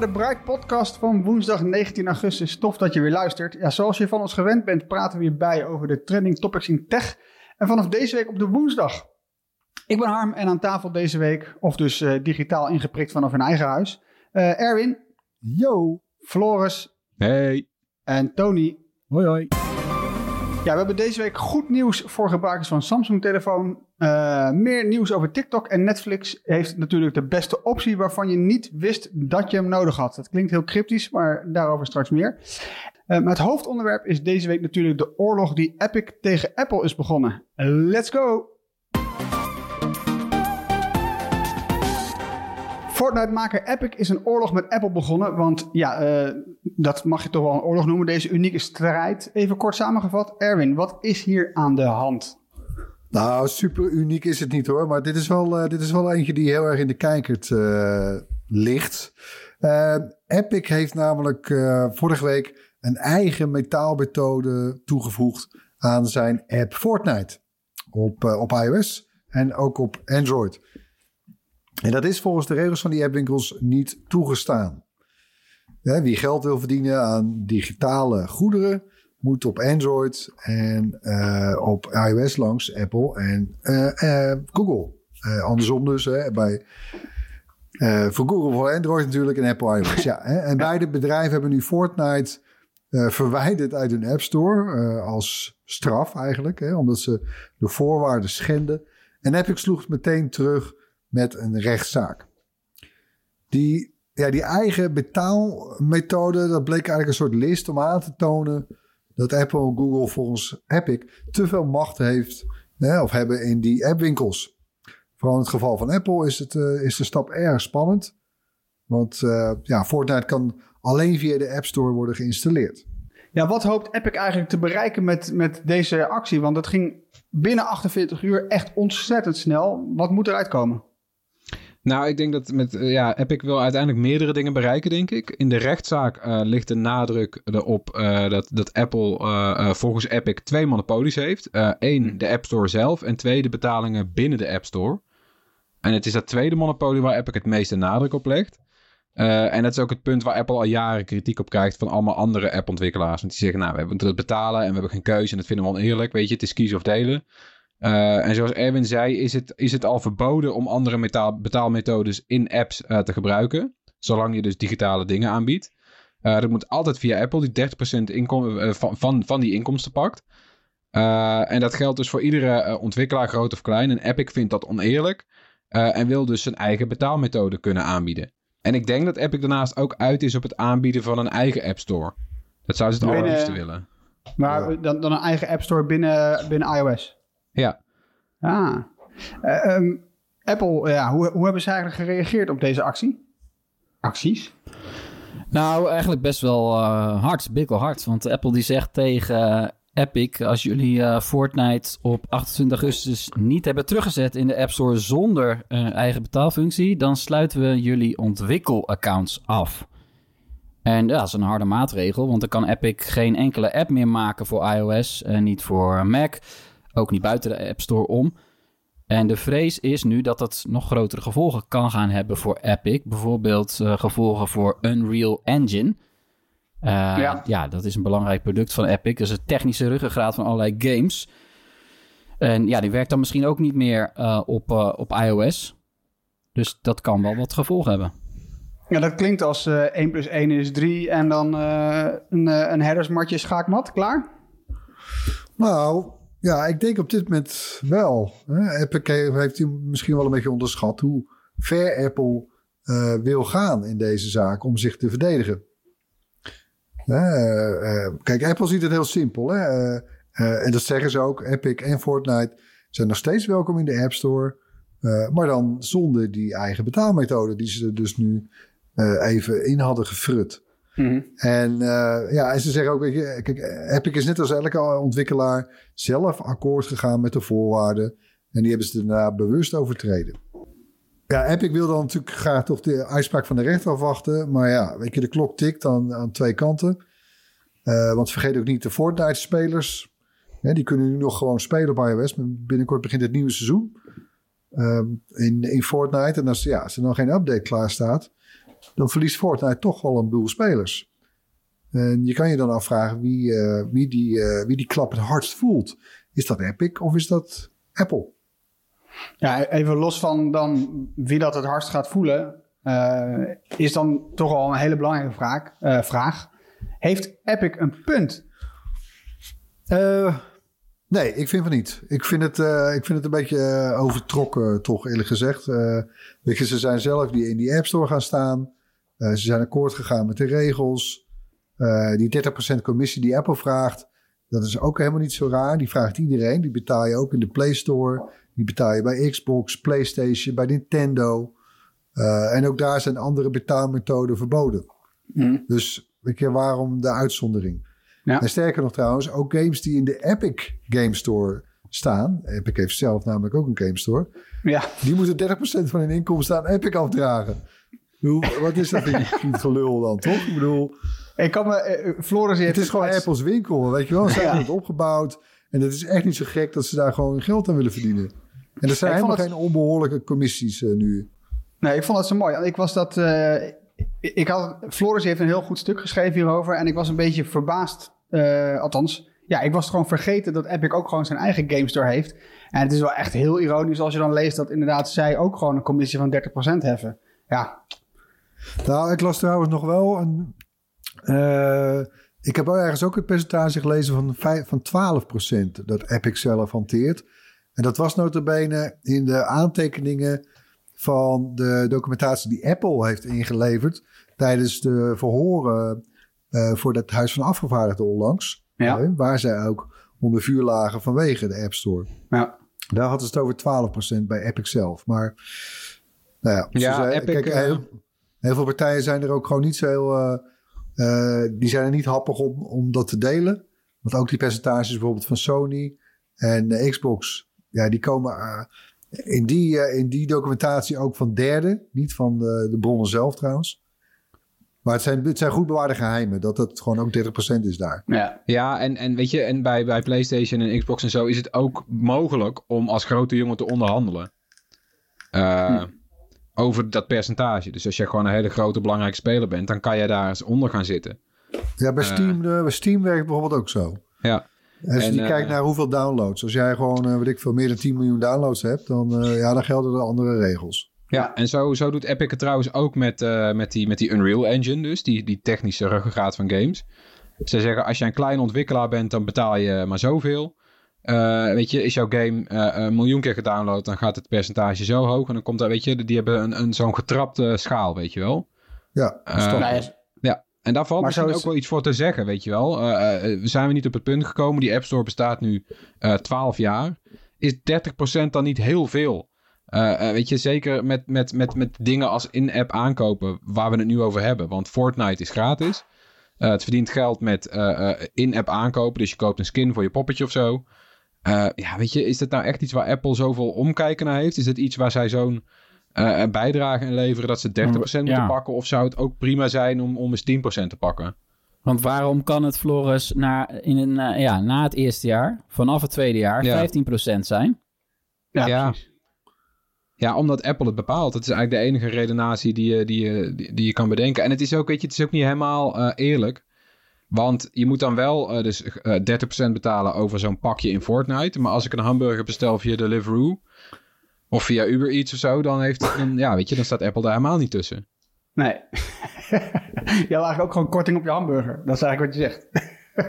Bij de Bright Podcast van woensdag 19 augustus. Tof dat je weer luistert. Ja, zoals je van ons gewend bent, praten we hierbij over de trending topics in tech. En vanaf deze week op de woensdag. Ik ben Harm en aan tafel deze week, of dus eh, digitaal ingeprikt vanaf hun eigen huis. Eh, Erwin. Yo. Floris. Hey. En Tony. Hoi hoi. Ja, we hebben deze week goed nieuws voor gebruikers van Samsung-telefoon. Uh, meer nieuws over TikTok en Netflix heeft natuurlijk de beste optie waarvan je niet wist dat je hem nodig had. Dat klinkt heel cryptisch, maar daarover straks meer. Uh, maar het hoofdonderwerp is deze week natuurlijk de oorlog die Epic tegen Apple is begonnen. Let's go! Fortnite-maker Epic is een oorlog met Apple begonnen. Want ja, uh, dat mag je toch wel een oorlog noemen, deze unieke strijd. Even kort samengevat. Erwin, wat is hier aan de hand? Nou, super uniek is het niet hoor. Maar dit is wel, uh, dit is wel eentje die heel erg in de kijkert uh, ligt. Epic heeft namelijk vorige week een eigen metaalmethode toegevoegd aan zijn app Fortnite. Op, op iOS en ook op Android. En dat is volgens de regels van die appwinkels niet toegestaan. Wie geld wil verdienen aan digitale goederen, moet op Android en uh, op iOS langs Apple en uh, uh, Google. andersom dus, hè, bij, voor Google voor Android natuurlijk en Apple iOS. ja, hè, en beide bedrijven hebben nu Fortnite verwijderd uit hun App Store als straf eigenlijk, hè, omdat ze de voorwaarden schenden. En Epic sloeg meteen terug met een rechtszaak. Die, ja, die eigen betaalmethode, dat bleek eigenlijk een soort list om aan te tonen dat Apple Google volgens Epic te veel macht heeft hè, of hebben in die appwinkels. Vooral in het geval van Apple is, het, uh, is de stap erg spannend. Want uh, ja, Fortnite kan alleen via de App Store worden geïnstalleerd. Ja, wat hoopt Epic eigenlijk te bereiken met, met deze actie? Want het ging binnen 48 uur echt ontzettend snel. Wat moet eruit komen? Nou, ik denk dat met uh, ja, Epic wil uiteindelijk meerdere dingen bereiken, denk ik. In de rechtszaak uh, ligt de nadruk erop uh, dat, dat Apple volgens Epic twee monopolies heeft. Eén, de App Store zelf en twee, de betalingen binnen de App Store. En het is dat tweede monopolie waar Epic het meeste nadruk op legt. en dat is ook het punt waar Apple al jaren kritiek op krijgt van allemaal andere appontwikkelaars. Want die zeggen, nou, we hebben het betalen en we hebben geen keuze en dat vinden we oneerlijk. Weet je, het is kiezen of delen. Uh, en zoals Erwin zei, is het, is het al verboden om andere metaal, betaalmethodes in apps uh, te gebruiken. Zolang je dus digitale dingen aanbiedt. Uh, dat moet altijd via Apple, die 30% inkom van, van, van die inkomsten pakt. en dat geldt dus voor iedere ontwikkelaar, groot of klein. En Epic vindt dat oneerlijk. en wil dus zijn eigen betaalmethode kunnen aanbieden. En ik denk dat Epic daarnaast ook uit is op het aanbieden van een eigen App Store. Dat zou ze het allerliefste willen. Maar dan, dan een eigen App Store binnen, binnen iOS? Ja. Ah. Uh, um, Apple, ja, hoe, hoe hebben ze eigenlijk gereageerd op deze actie? Acties? Nou, eigenlijk best wel uh, hard, bikkel hard. Want Apple die zegt tegen uh, Epic... als jullie uh, Fortnite op 28 augustus niet hebben teruggezet in de App Store... zonder een eigen betaalfunctie... dan sluiten we jullie ontwikkelaccounts af. En ja, dat is een harde maatregel... want dan kan Epic geen enkele app meer maken voor iOS... en niet voor Mac... Ook niet buiten de App Store om. En de vrees is nu dat dat nog grotere gevolgen kan gaan hebben voor Epic. Bijvoorbeeld uh, gevolgen voor Unreal Engine. Eh, Ja. ja. dat is een belangrijk product van Epic. Dat is het technische ruggengraat van allerlei games. En ja, die werkt dan misschien ook niet meer eh, op, eh, op iOS. Dus dat kan wel wat gevolgen hebben. Ja, dat klinkt als eh 1 plus 1 is 3 en dan eh, een, eh, een herdersmatje schaakmat. Klaar? Nou, ja, ik denk op dit moment wel. Epic heeft misschien wel een beetje onderschat hoe ver Apple eh, wil gaan in deze zaak om zich te verdedigen. Eh, eh, kijk, Apple ziet het heel simpel. Hè? En dat zeggen ze ook. Epic en Fortnite zijn nog steeds welkom in de App Store. Maar dan zonder die eigen betaalmethode die ze er dus nu even in hadden gefrut. En eh, ja, en ze zeggen ook, weet je, kijk, is net als elke ontwikkelaar zelf akkoord gegaan met de voorwaarden. En die hebben ze daarna bewust overtreden. Ja, Epic wil dan natuurlijk graag toch de uitspraak van de rechter afwachten. Maar ja, weet je, de klok tikt aan, aan twee kanten. Eh, want vergeet ook niet de Fortnite-spelers. Die kunnen nu nog gewoon spelen op iOS. Binnenkort begint het nieuwe seizoen ehm, in, in Fortnite. En als, ja, als er dan geen update klaar staat, dan verliest Fortnite toch wel een boel spelers. En je kan je dan afvragen wie, eh, wie, die, eh, wie die klap het hardst voelt. Is dat Epic of is dat Apple? Ja, even los van dan wie dat het hardst gaat voelen, eh, is dan toch al een hele belangrijke vraag. vraag. Heeft Epic een punt? Nee, ik vind van niet. Ik vind het, ik vind het een beetje overtrokken, toch eerlijk gezegd. Weet je, ze zijn zelf die in die App Store gaan staan. Eh, ze zijn akkoord gegaan met de regels. Eh, die 30% commissie die Apple vraagt, dat is ook helemaal niet zo raar. Die vraagt iedereen. Die betaal je ook in de Play Store. Die betaal je bij Xbox, PlayStation, bij Nintendo. Eh, en ook daar zijn andere betaalmethoden verboden. Dus weet je, waarom de uitzondering? Ja. En sterker nog trouwens, ook games die in de Epic Game Store staan. Epic heeft zelf namelijk ook een Game Store. Ja, Die moeten 30% van hun inkomsten aan Epic afdragen. Wat is dat een gelul dan, toch? Ik bedoel, ik kan me... eh, Floris heeft het is gewoon Apples winkel, weet je wel. Ze hebben het opgebouwd. En het is echt niet zo gek dat ze daar gewoon geld aan willen verdienen. En er zijn Ik helemaal het- geen onbehoorlijke commissies eh, nu. Nee, ik vond het zo mooi. Ik was dat. eh, ik had, Floris heeft een heel goed stuk geschreven hierover. En ik was een beetje verbaasd. eh, althans, ja, ik was gewoon vergeten dat Epic ook gewoon zijn eigen Game Store heeft. En het is wel echt heel ironisch als je dan leest dat inderdaad zij ook gewoon een commissie van 30% heffen. Ja, Nou, ik las trouwens nog wel een. eh, ik heb ergens ook het percentage gelezen van, van 12% dat Epic zelf hanteert. En dat was notabene in de aantekeningen van de documentatie die Apple heeft ingeleverd tijdens de verhoren eh, voor het Huis van Afgevaardigden onlangs. Ja. Waar zij ook onder vuur lagen vanwege de App Store. ja. Daar hadden ze het over 12% bij Epic zelf. Maar nou ja, Ja, ze zei- Epic, kijk, eh, heel, veel partijen zijn er ook gewoon niet zo heel... eh, eh, die zijn er niet happig om, om dat te delen. Want ook die percentages bijvoorbeeld van Sony en Xbox... Ja, die komen eh, in, die, in die documentatie ook van derden. Niet van de, de bronnen zelf trouwens. Maar het zijn, het zijn goed bewaarde geheimen. Dat het gewoon ook 30% is daar. ja. Ja, en, en weet je, en bij, bij PlayStation en Xbox en zo is het ook mogelijk om als grote jongen te onderhandelen. Eh, Over dat percentage. Dus als je gewoon een hele grote belangrijke speler bent, dan kan je daar eens onder gaan zitten. Ja, bij Steam, eh, bij Steam werkt bijvoorbeeld ook zo. Ja, Als En, je eh, kijkt naar hoeveel downloads. Als jij gewoon, eh, weet ik veel, meer dan 10 miljoen downloads hebt, dan, eh, ja, dan gelden er andere regels. ja. en zo, zo doet Epic het trouwens ook met, eh, met, die, met die Unreal Engine, dus die, die technische ruggengraat van games. Ze zeggen, als je een klein ontwikkelaar bent, dan betaal je maar zoveel. Eh, weet je, is jouw game eh, een miljoen keer gedownload, dan gaat het percentage zo hoog. En dan komt daar, weet je, die hebben een, een, zo'n getrapte schaal, weet je wel. Ja, Eh. Nou ja, en daar valt Maar misschien is- ook wel iets voor te zeggen, weet je wel. Eh, eh, we zijn we niet op het punt gekomen. Die App Store bestaat nu eh 12 jaar. Is 30% dan niet heel veel? Eh, eh, weet je, zeker met, met, met, met dingen als in-app aankopen, waar we het nu over hebben. Want Fortnite is gratis. Eh, het verdient geld met eh, eh, in-app aankopen. Dus je koopt een skin voor je poppetje of zo. Eh, ja, weet je, is dat nou echt iets waar Apple zoveel omkijken naar heeft? Is het iets waar zij zo'n eh, bijdrage in leveren dat ze 30% Ja. moeten pakken? Of zou het ook prima zijn om, om eens 10% te pakken? Want waarom kan het Floris na, in een, ja, na het eerste jaar, vanaf het tweede jaar, Ja. 15% zijn? ja, Ja. precies. Ja, omdat Apple het bepaalt. Dat is eigenlijk de enige redenatie die je, die, je, die, die je kan bedenken. En het is ook, weet je, het is ook niet helemaal eh, eerlijk. Want je moet dan wel eh, dus eh 30% betalen over zo'n pakje in Fortnite. Maar als ik een hamburger bestel via Deliveroo of via Uber Eats of zo, dan, heeft, ja, weet je, dan staat Apple daar helemaal niet tussen. Nee. je had ook gewoon korting op je hamburger. Dat is eigenlijk wat je zegt.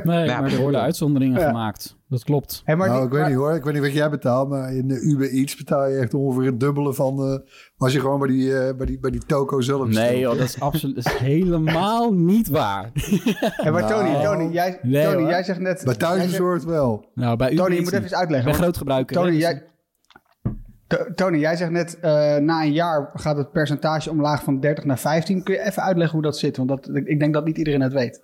Nee, Ja, maar er worden uitzonderingen Ja. gemaakt. Dat klopt. Hey, maar nou, die- ik weet maar- niet hoor. Ik weet niet wat jij betaalt, maar in de Uber Eats betaal je echt ongeveer het dubbele van eh, als je gewoon bij die, eh, bij die, bij die toko zelf bestelt. Nee, joh, dat is absoluut helemaal niet waar. Hey, maar Tony, Nou. Tony, jij, Nee, Tony hoor. jij zegt net... Bij jij thuisbezorgd wel. Nou, bij u Tony, je moet even uitleggen. ben want- groot gebruiker. Tony, hè, jij, dus- To- Tony, jij zegt net, eh, na een jaar gaat het percentage omlaag van 30 naar 15. Kun je even uitleggen hoe dat zit? Want dat, ik denk dat niet iedereen het weet.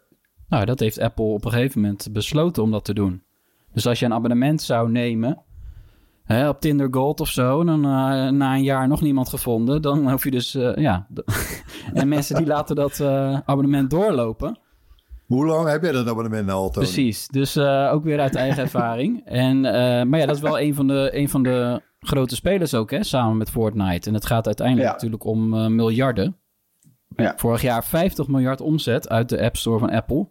Nou, dat heeft Apple op een gegeven moment besloten om dat te doen. Dus als je een abonnement zou nemen hè, op Tinder Gold of zo, dan eh, na een jaar nog niemand gevonden, dan hoef je dus, eh, ja. en mensen die laten dat eh, abonnement doorlopen. Hoe lang heb jij dat abonnement nou al, Tony? Precies, dus eh, ook weer uit eigen ervaring. En, eh, maar ja, dat is wel een van de, een van de grote spelers ook, hè, samen met Fortnite. En het gaat uiteindelijk Ja. natuurlijk om eh, miljarden. Ja. Vorig jaar 50 miljard omzet uit de App Store van Apple.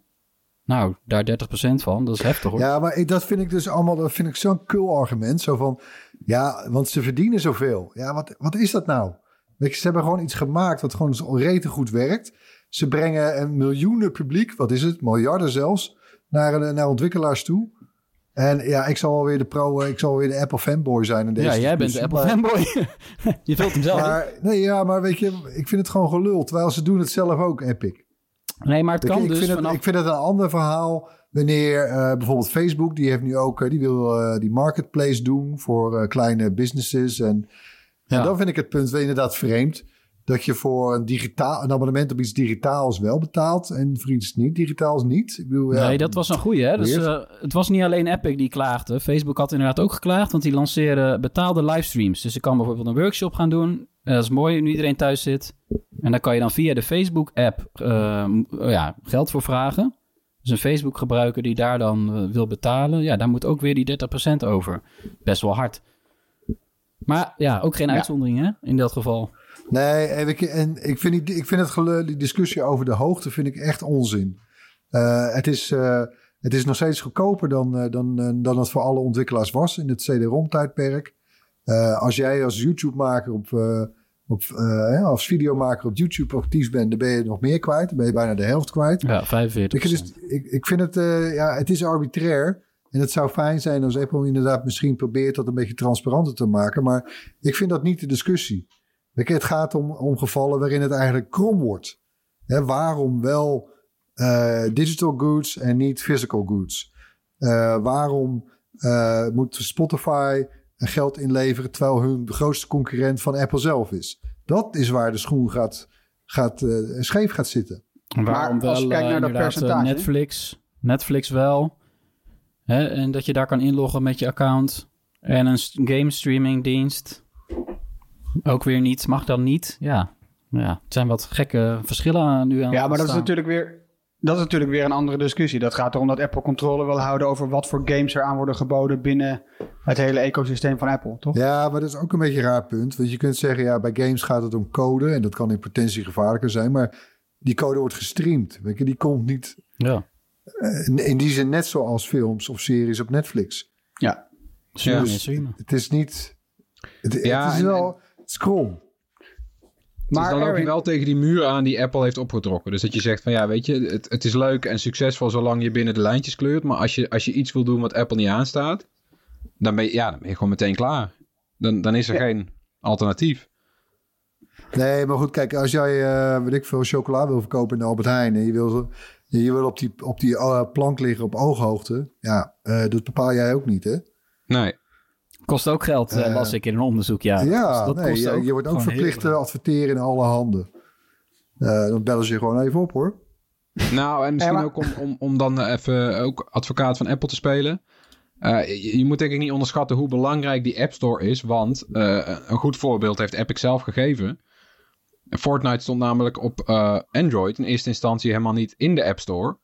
Nou, daar 30% van, dat is heftig hoor. Ja, maar ik, dat vind ik dus allemaal dat vind ik zo'n kul argument. Zo van, ja, want ze verdienen zoveel. Ja, wat, wat is dat nou? Weet je, ze hebben gewoon iets gemaakt wat gewoon rete goed werkt. Ze brengen een miljoenen publiek, wat is het, miljarden zelfs, naar, naar ontwikkelaars toe. En ja, ik zal wel weer de pro, ik zal weer de Apple fanboy zijn. In deze Ja, jij bent de Apple maar- fanboy. je vult hem zelf. Maar, nee, ja, maar weet je, ik vind het gewoon gelul. Terwijl ze doen het zelf ook, Epic. Nee, maar het kan ik, dus vind vanaf... het, ik vind het een ander verhaal wanneer eh, bijvoorbeeld Facebook, die heeft nu ook, eh, die wil eh, die marketplace doen voor kleine businesses. En, Ja. en dan vind ik het punt wel inderdaad vreemd dat je voor een, digitaal, een abonnement op iets digitaals wel betaalt en voor iets niet digitaals niet. Ik bedoel, ja, Nee, dat was een goeie. Hè? Dus, eh, het was niet alleen Epic die klaagde. Facebook had inderdaad ook geklaagd, want die lanceren betaalde livestreams. Dus je kan bijvoorbeeld een workshop gaan doen. Eh, dat is mooi, nu iedereen thuis zit. En dan kan je dan via de Facebook-app eh, m- ja, geld voor vragen. Dus een Facebook-gebruiker die daar dan eh, wil betalen, ja, daar moet ook weer die 30% over. Best wel hard. Maar ja, ook geen Ja. uitzondering hè, in dat geval. Nee, en ik, en ik vind, die, ik vind het die discussie over de hoogte vind ik echt onzin. Eh, het, is, eh, het is nog steeds goedkoper dan, eh, dan, dan het voor alle ontwikkelaars was in het CD-ROM-tijdperk. Als jij als YouTube-maker op, op, ja, als videomaker op YouTube actief bent, dan ben je nog meer kwijt. Dan ben je bijna de helft kwijt. Ja, 45%. Ik, dus, ik, ik vind het, ja, het is arbitrair. En het zou fijn zijn als Apple inderdaad misschien probeert dat een beetje transparanter te maken. Maar ik vind dat niet de discussie. Het gaat om, om gevallen waarin het eigenlijk krom wordt. Hè, waarom wel eh, digital goods en niet physical goods? Eh, waarom eh, moet Spotify geld inleveren terwijl hun grootste concurrent van Apple zelf is? Dat is waar de schoen gaat, gaat, eh, scheef gaat zitten. Waarom Maar als je kijkt naar dat percentage- Netflix, Netflix wel. Hè, en dat je daar kan inloggen met je account. En een game streaming dienst. Ook weer niet. Mag dan niet. Ja. ja. Het zijn wat gekke verschillen nu aan Ja, maar dat is natuurlijk weer... Dat is natuurlijk weer een andere discussie. Dat gaat erom dat Apple controle wil houden over wat voor games er aan worden geboden binnen het hele ecosysteem van Apple, toch? Ja, maar dat is ook een beetje een raar punt. Want je kunt zeggen, ja, bij games gaat het om code. En dat kan in potentie gevaarlijker zijn. Maar die code wordt gestreamd. Weet je, die komt niet Ja. eh, in, die zin net zoals films of series op Netflix. Ja. Streamen, Dus streamen. Het is niet... Het, Ja, het is en- wel... Krom. Maar dus dan loop je wel tegen die muur aan die Apple heeft opgetrokken. Dus dat je zegt van ja, weet je, het, het is leuk en succesvol zolang je binnen de lijntjes kleurt. Maar als je, als je iets wil doen wat Apple niet aanstaat, dan ben je, ja, dan ben je gewoon meteen klaar. Dan, dan is er Ja. geen alternatief. Nee, maar goed, kijk, als jij, eh weet ik veel, chocola wil verkopen in de Albert Heijn... en je wil, je wil op die, op die eh, plank liggen op ooghoogte... ja, eh, dat bepaal jij ook niet, hè? Nee. Kost ook geld, eh, Eh, las ik in een onderzoek. Ja, Ja, Dus dat nee, kost je, je wordt ook verplicht te adverteren in alle handen. Eh, dan bellen ze je gewoon even op, hoor. Nou, en misschien maar- ook om, om, om dan even ook advocaat van Apple te spelen. Eh, je, je moet denk ik niet onderschatten hoe belangrijk die App Store is. Want eh, een goed voorbeeld heeft Epic zelf gegeven. Fortnite stond namelijk op eh, Android in eerste instantie helemaal niet in de App Store.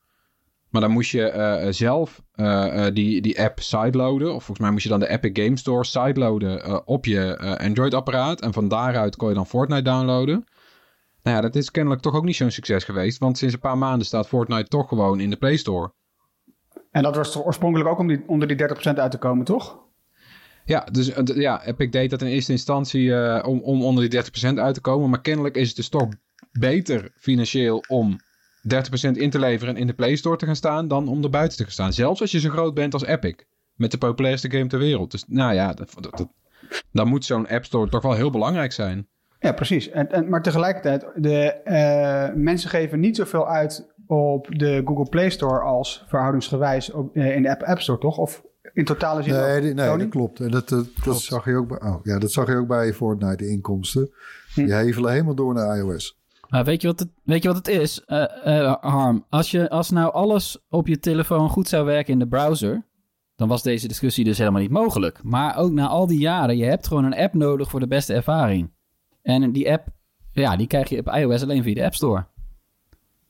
Maar dan moest je eh, zelf eh, eh, die, die app sideloaden. Of volgens mij moest je dan de Epic Game Store sideloaden op je Android-apparaat. En van daaruit kon je dan Fortnite downloaden. Nou ja, dat is kennelijk toch ook niet zo'n succes geweest. Want sinds een paar maanden staat Fortnite toch gewoon in de Play Store. En dat was toch oorspronkelijk ook om die, onder die 30% uit te komen, toch? Ja, dus ja, Epic deed dat in eerste instantie om, om onder die 30% uit te komen. Maar kennelijk is het dus toch beter financieel om 30% in te leveren en in de Play Store te gaan staan dan om er buiten te gaan staan. Zelfs als je zo groot bent als Epic. Met de populairste game ter wereld. Dus nou ja, dat, dat, dat- dan moet zo'n App Store toch wel heel belangrijk zijn. Ja, precies. En, en, maar tegelijkertijd, de eh, mensen geven niet zoveel uit op de Google Play Store als verhoudingsgewijs op, eh, in de App, App Store, toch? Of in totale zin Nee, ook? die- nee Tony? dat klopt. En dat, dat, dat zag je ook bij, oh, ja, dat zag je ook bij Fortnite, de inkomsten. Hm. Die hevelen helemaal door naar iOS. Maar weet je wat het, weet je wat het is, Eh, eh, Harm? Als, je, als nou alles op je telefoon goed zou werken in de browser, dan was deze discussie dus helemaal niet mogelijk. Maar ook na al die jaren, je hebt gewoon een app nodig voor de beste ervaring. En die app, ja, die krijg je op iOS alleen via de App Store.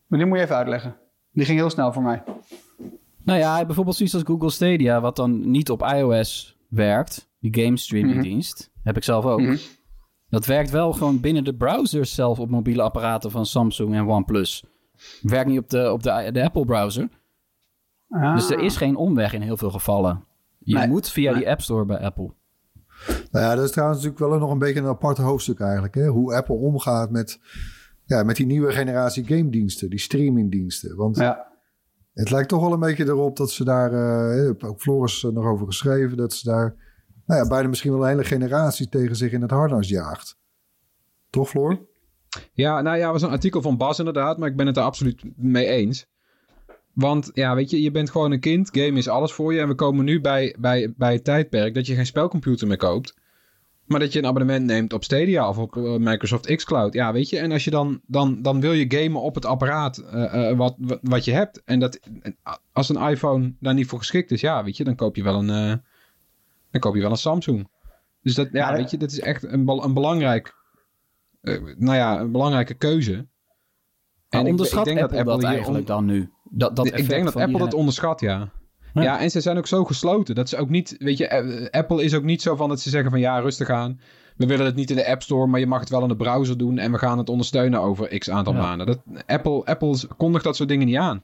Maar die moet je even uitleggen. Die ging heel snel voor mij. Nou ja, bijvoorbeeld zoiets als Google Stadia, wat dan niet op iOS werkt, die game streaming dienst, heb ik zelf ook. Mhm. Dat werkt wel gewoon binnen de browsers zelf op mobiele apparaten van Samsung en OnePlus. Werkt niet op de, op de, de Apple browser. Ah. Dus er is geen omweg in heel veel gevallen. Je Nee. moet via Nee. die App Store bij Apple. Nou ja, dat is trouwens natuurlijk wel nog een beetje een apart hoofdstuk eigenlijk. Hè? Hoe Apple omgaat met, ja, met die nieuwe generatie game diensten, die streamingdiensten. Want Ja. het lijkt toch wel een beetje erop dat ze daar, heb ook Floris nog over geschreven, dat ze daar nou ja, bijna misschien wel een hele generatie tegen zich in het harnas jaagt. Toch, Floor? Ja, nou ja, was een artikel van Bas inderdaad, maar ik ben het er absoluut mee eens. Want ja, weet je, je bent gewoon een kind, game is alles voor je. En we komen nu bij, bij, bij het tijdperk dat je geen spelcomputer meer koopt. Maar dat je een abonnement neemt op Stadia of op eh, Microsoft xCloud. Ja, weet je, en als je dan, dan, dan wil je gamen op het apparaat eh, eh, wat, wat, wat je hebt. En dat, als een iPhone daar niet voor geschikt is, ja, weet je, dan koop je wel een, dan koop je wel een Samsung. Dus dat, ja, Ja, weet je, dat is echt een, een belangrijk, eh, nou ja, een belangrijke keuze. Ik- ik onderschat denk Apple dat, hier eigenlijk on- dan nu? Dat, dat ik denk dat van Apple dat onderschat, ja. Ja. ja. en ze zijn ook zo gesloten. Dat ze ook niet, weet je, eh, Apple is ook niet zo van dat ze zeggen van ja, rustig aan. We willen het niet in de App Store, maar je mag het wel in de browser doen en we gaan het ondersteunen over x aantal Ja. maanden. Dat, Apple, Apple kondigt dat soort dingen niet aan.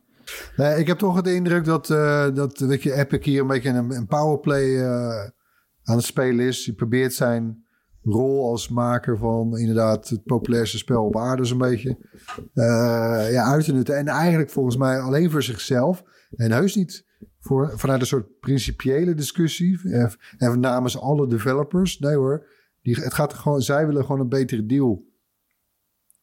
Nee, ik heb toch de indruk dat, eh, dat weet je, Epic hier een beetje een, een powerplay eh, aan het spelen is. Hij probeert zijn rol als maker van inderdaad het populairste spel op aarde zo'n beetje eh, ja, uit te nutten. En eigenlijk volgens mij alleen voor zichzelf. En heus niet voor, vanuit een soort principiële discussie. en namens alle developers. Nee hoor. Die, het gaat gewoon, zij willen gewoon een betere deal.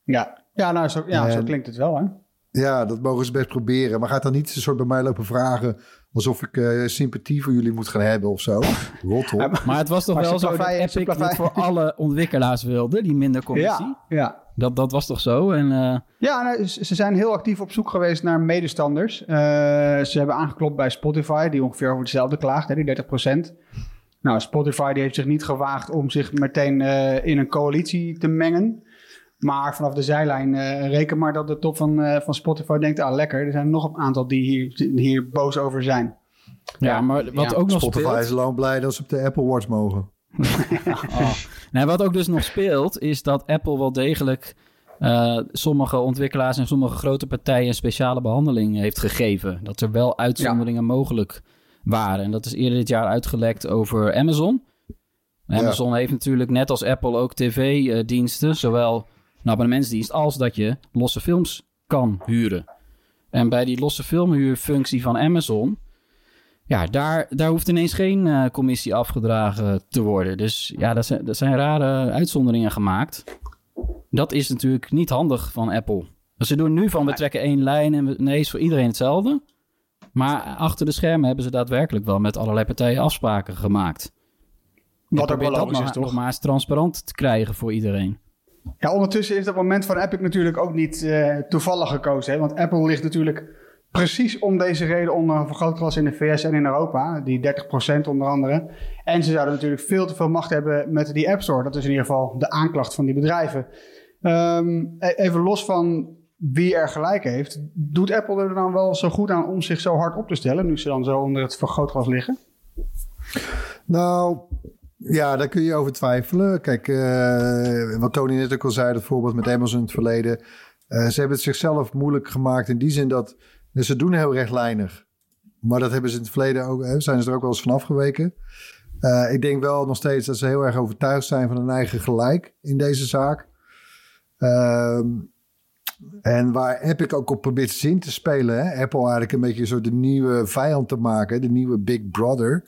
Ja, ja, nou, zo, ja, zo klinkt het wel, hè? Ja, dat mogen ze best proberen. Maar gaat dan niet een soort bij mij lopen vragen... alsof ik eh, sympathie voor jullie moet gaan hebben of zo. Rot op. Maar het was toch Maar wel zo dat Epic dat voor alle ontwikkelaars wilde, die minder commissie. Ja, ja. Dat, dat was toch zo? En eh, Ja, nou, ze zijn heel actief op zoek geweest naar medestanders. Eh, ze hebben aangeklopt bij Spotify, die ongeveer over hetzelfde klaagt, hè, die 30%. Nou, Spotify die heeft zich niet gewaagd om zich meteen eh, in een coalitie te mengen. Maar vanaf de zijlijn eh, reken maar dat de top van, eh, van Spotify denkt... ah, lekker, er zijn nog een aantal die hier, hier boos over zijn. ja, maar wat ja, ook nog Spotify speelt... is lang blij dat ze op de Apple Watch mogen. Oh. Nee, wat ook dus nog speelt, is dat Apple wel degelijk eh, sommige ontwikkelaars en sommige grote partijen een speciale behandeling heeft gegeven. Dat er wel uitzonderingen mogelijk waren. En dat is eerder dit jaar uitgelekt over Amazon. Amazon heeft natuurlijk net als Apple ook tv-diensten, zowel een abonnementsdienst als dat je losse films kan huren. En bij die losse filmhuurfunctie van Amazon, ja, daar, daar hoeft ineens geen eh, commissie afgedragen te worden. Dus ja, dat zijn, dat zijn rare uitzonderingen gemaakt. Dat is natuurlijk niet handig van Apple. Dus ze doen nu van we trekken één lijn en we, nee, is voor iedereen hetzelfde. Maar achter de schermen hebben ze daadwerkelijk wel met allerlei partijen afspraken gemaakt. Wat ook wel is, toch? nog maar eens transparant te krijgen voor iedereen. Ja, ondertussen is dat moment van Epic natuurlijk ook niet eh, toevallig gekozen. Hè? Want Apple ligt natuurlijk precies om deze reden onder een vergrootglas in de VS en in Europa. Die 30% onder andere. En ze zouden natuurlijk veel te veel macht hebben met die App Store. Dat is in ieder geval de aanklacht van die bedrijven. Ehm, e- even los van wie er gelijk heeft. Doet Apple er dan wel zo goed aan om zich zo hard op te stellen... nu ze dan zo onder het vergrootglas liggen? Nou, Ja, daar kun je over twijfelen. Kijk, uh, wat Tony net ook al zei, dat voorbeeld met Amazon in het verleden. Uh, ze hebben het zichzelf moeilijk gemaakt in die zin dat dus ze doen heel rechtlijnig. Maar dat hebben ze in het verleden ook, hè, zijn ze er ook wel eens van afgeweken. Uh, ik denk wel nog steeds dat ze heel erg overtuigd zijn van hun eigen gelijk in deze zaak. Uh, en waar Epic ook op probeert zin te spelen. Hè? Apple eigenlijk een beetje zo de nieuwe vijand te maken. De nieuwe Big Brother.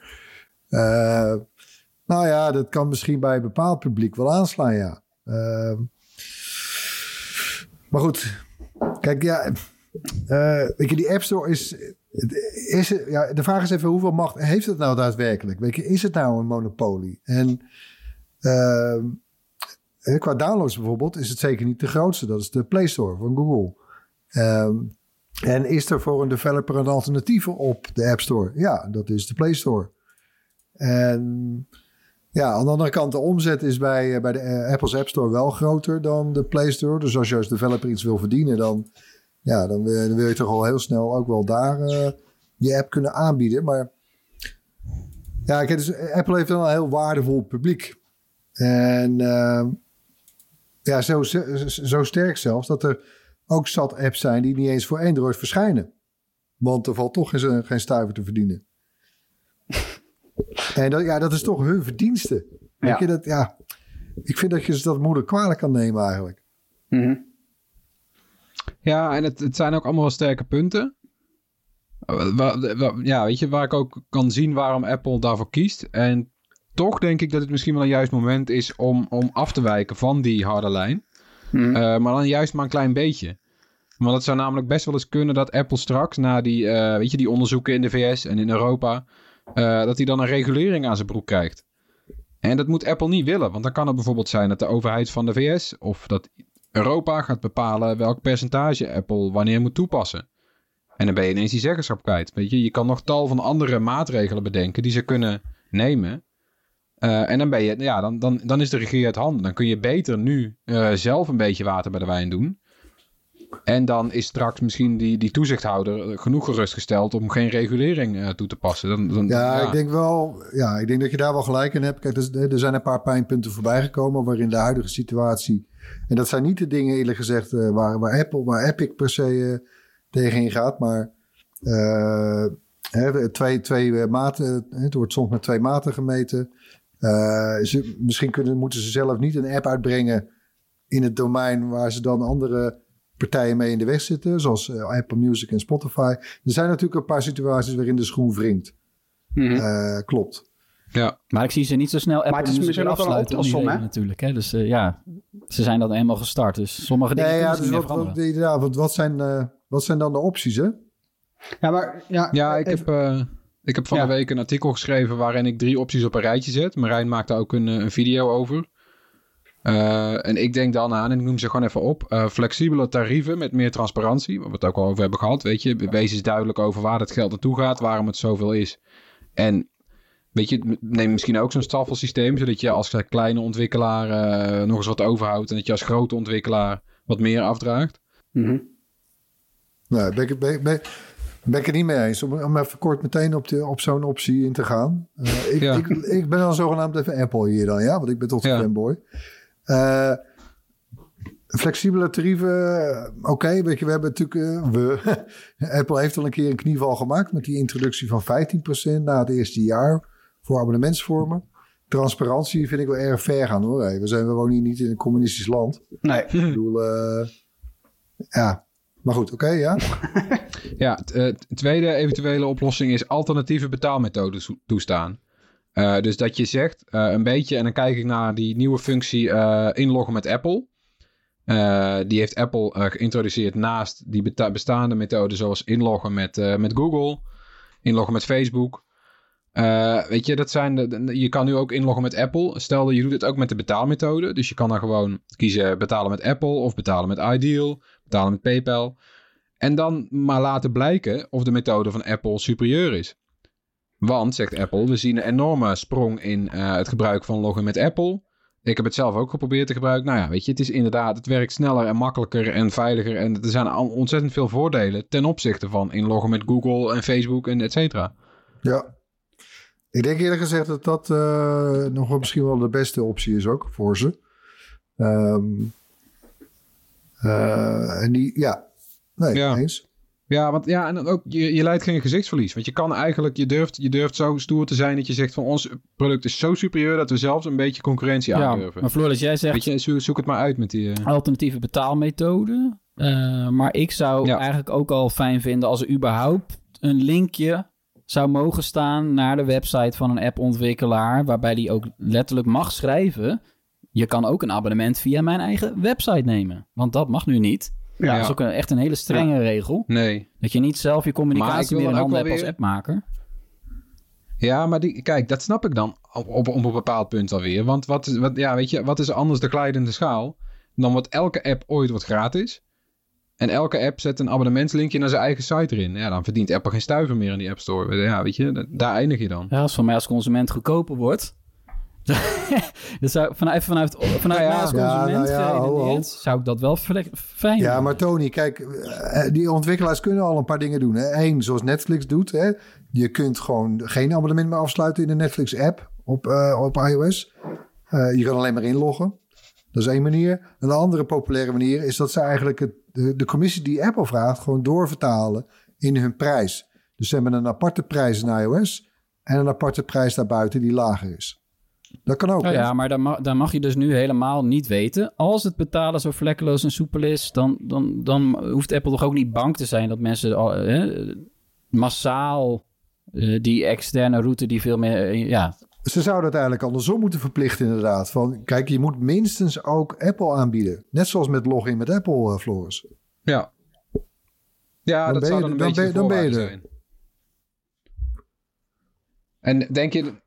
Nou ja, dat kan misschien bij een bepaald publiek wel aanslaan, ja. Uh, maar goed. Kijk, ja... Uh, weet je, die App Store is, is ja, de vraag is even hoeveel macht heeft het nou daadwerkelijk? Weet je, is het nou een monopolie? En uh, qua downloads bijvoorbeeld is het zeker niet de grootste. Dat is de Play Store van Google. Uh, en is er voor een developer een alternatief op de App Store? Ja, dat is de Play Store. En ja, aan de andere kant, de omzet is bij, bij de Apple's App Store wel groter dan de Play Store. Dus als je als developer iets wil verdienen, dan ja, dan, dan, wil je toch al heel snel ook wel daar uh, je app kunnen aanbieden. Maar ja, dus Apple heeft wel een heel waardevol publiek. En ja, zo, zo sterk zelfs dat er ook zat apps zijn die niet eens voor Android verschijnen. Want er valt toch geen, geen stuiver te verdienen. En dat, ja, dat is toch hun verdienste. Ja. Je, dat, ja, ik vind dat je ze dat moeilijk kwalijk kan nemen eigenlijk. Mm ja, en het, het zijn ook allemaal wel sterke punten. Ja, weet je, waar ik ook kan zien waarom Apple daarvoor kiest. En toch denk ik dat het misschien wel een juist moment is om, om af te wijken van die harde lijn. Hmm. Uh, maar dan juist maar een klein beetje. Want het zou namelijk best wel eens kunnen dat Apple straks, na die, uh, weet je, die onderzoeken in de VS en in Europa, uh, dat hij dan een regulering aan zijn broek krijgt. En dat moet Apple niet willen, want dan kan het bijvoorbeeld zijn dat de overheid van de VS of dat Europa gaat bepalen welk percentage Apple wanneer moet toepassen. En dan ben je ineens die zeggenschap kwijt. Weet je, je kan nog tal van andere maatregelen bedenken die ze kunnen nemen. Uh, en dan, ben je, ja, dan, dan, dan is de regie uit handen. Dan kun je beter nu uh, zelf een beetje water bij de wijn doen. En dan is straks misschien die, die toezichthouder genoeg gerustgesteld om geen regulering uh, toe te passen. Dan, dan, ja, ja, ik denk wel, ja, ik denk dat je daar wel gelijk in hebt. Kijk, er, er zijn een paar pijnpunten voorbij gekomen waarin de huidige situatie en dat zijn niet de dingen, eerlijk gezegd, uh, waar, waar, Apple, waar Epic per se uh, tegenin gaat. Maar uh, hè, twee, twee maten, het wordt soms met twee maten gemeten. Ze, misschien kunnen, moeten ze zelf niet een app uitbrengen in het domein waar ze dan andere partijen mee in de weg zitten. Zoals Apple Music en Spotify. Er zijn natuurlijk een paar situaties waarin de schoen wringt. Mm -hmm. klopt. Ja. Maar ik zie ze niet zo snel Apple maar het is misschien wel een hè? natuurlijk. Hè? Dus uh, ja, ze zijn dan eenmaal gestart. Dus sommige dingen nee, ja, dus wat, wat, ja, wat, wat, zijn, uh, wat zijn dan de opties, hè? Ja, maar... Ja, ja ik, heb, uh, ik heb van ja. de week een artikel geschreven... waarin ik drie opties op een rijtje zet. Marijn maakt daar ook een, een video over. En ik denk dan aan, en ik noem ze gewoon even op... flexibele tarieven met meer transparantie. Waar we het ook al over hebben gehad, weet je. Wees eens duidelijk over waar het geld naartoe gaat... waarom het zoveel is. En Weet je, neem misschien ook zo'n staffelsysteem, zodat je als kleine ontwikkelaar uh, nog eens wat overhoudt en dat je als grote ontwikkelaar wat meer afdraagt. Mm -hmm. Nou, ben ik, ben, ben, ben ik het niet mee eens. Om, om even kort meteen op, de, op zo'n optie in te gaan. Uh, ik, ja. ik, ik, ben dan zogenaamd even Apple hier dan, ja, want ik ben tot ja. fanboy. Uh, flexibele tarieven, oké, okay, weet je, we hebben natuurlijk, we, Apple heeft al een keer een knieval gemaakt met die introductie van 15% na het eerste jaar voor abonnementsvormen. Transparantie vind ik wel erg ver gaan hoor. we, zijn, we wonen hier niet in een communistisch land. Nee. Ik bedoel, uh, ja. Maar goed, oké, okay, ja. ja, tweede eventuele oplossing is alternatieve betaalmethoden toestaan. Uh, dus dat je zegt, een beetje, en dan kijk ik naar die nieuwe functie inloggen met Apple. die heeft Apple geïntroduceerd naast die bestaande methoden zoals inloggen met, met Google, inloggen met Facebook. Weet je, dat zijn de, je kan nu ook inloggen met Apple. Stel dat je doet het ook met de betaalmethode. Dus je kan dan gewoon kiezen betalen met Apple of betalen met Ideal, betalen met PayPal. En dan maar laten blijken of de methode van Apple superieur is. Want, zegt Apple, we zien een enorme sprong in uh, het gebruik van loggen met Apple. Ik heb het zelf ook geprobeerd te gebruiken. Nou ja, weet je, het is inderdaad, het werkt sneller en makkelijker en veiliger. En er zijn ontzettend veel voordelen ten opzichte van inloggen met Google en Facebook en et cetera. Ja, Ik denk eerlijk gezegd dat dat eh, nog wel misschien wel de beste optie is ook voor ze. Ehm, eh, en die, ja, nee, Ja. eens. Ja, want ja, en ook, je, je leidt geen gezichtsverlies. Want je kan eigenlijk, je durft, je durft zo stoer te zijn dat je zegt van ons product is zo superieur dat we zelfs een beetje concurrentie Ja, aandurven. maar Floris, jij zegt Weet je, zoek, het maar uit met die... eh, alternatieve betaalmethode. Eh, maar ik zou Ja. eigenlijk ook al fijn vinden als er überhaupt een linkje zou mogen staan naar de website van een appontwikkelaar, waarbij die ook letterlijk mag schrijven. Je kan ook een abonnement via mijn eigen website nemen. Want dat mag nu niet. Ja. Dat is ook een, echt een hele strenge regel. Nee. Dat je niet zelf je communicatie meer in handen hebt als appmaker. Ja, maar die, kijk, dat snap ik dan op, op, op een bepaald punt alweer. Want wat, is- wat, ja, weet je, wat is anders de glijdende schaal dan wat elke app ooit wordt gratis? En elke app zet een abonnementslinkje naar zijn eigen site erin. Ja, dan verdient Apple geen stuiver meer in die App Store. Ja, weet je, da- daar eindig je dan. Ja, als voor mij als consument goedkoper wordt. dus zou, vanuit, vanuit, vanuit Nou ja. Ja, consument nou ja, ho, ho. geredeneerd, zou ik dat wel fijn Ja, maar Tony, kijk, eh, die ontwikkelaars kunnen al een paar dingen doen. Hè. Eén, zoals Netflix doet. Hè. Je kunt gewoon geen abonnement meer afsluiten in de Netflix-app op, eh, op iOS. Eh, je kan alleen maar inloggen. Dat is één manier. Een andere populaire manier is dat ze eigenlijk het, de, de commissie die Apple vraagt... gewoon doorvertalen in hun prijs. Dus ze hebben een aparte prijs in iOS... en een aparte prijs daarbuiten die lager is. Dat kan ook. Oh hè? ja, maar dan mag, dan mag je dus nu helemaal niet weten. Als het betalen zo vlekkeloos en soepel is, dan, dan, dan hoeft Apple toch ook niet bang te zijn dat mensen massaal eh, die externe route die veel meer. eh, ja, Ze zouden het eigenlijk andersom moeten verplichten, inderdaad. Van, kijk, je moet minstens ook Apple aanbieden. Net zoals met login met Apple, eh, Floris. Ja. Ja, Dan dat ben zou je- dan een dan beetje ben- de dan ben je zijn. En denk je,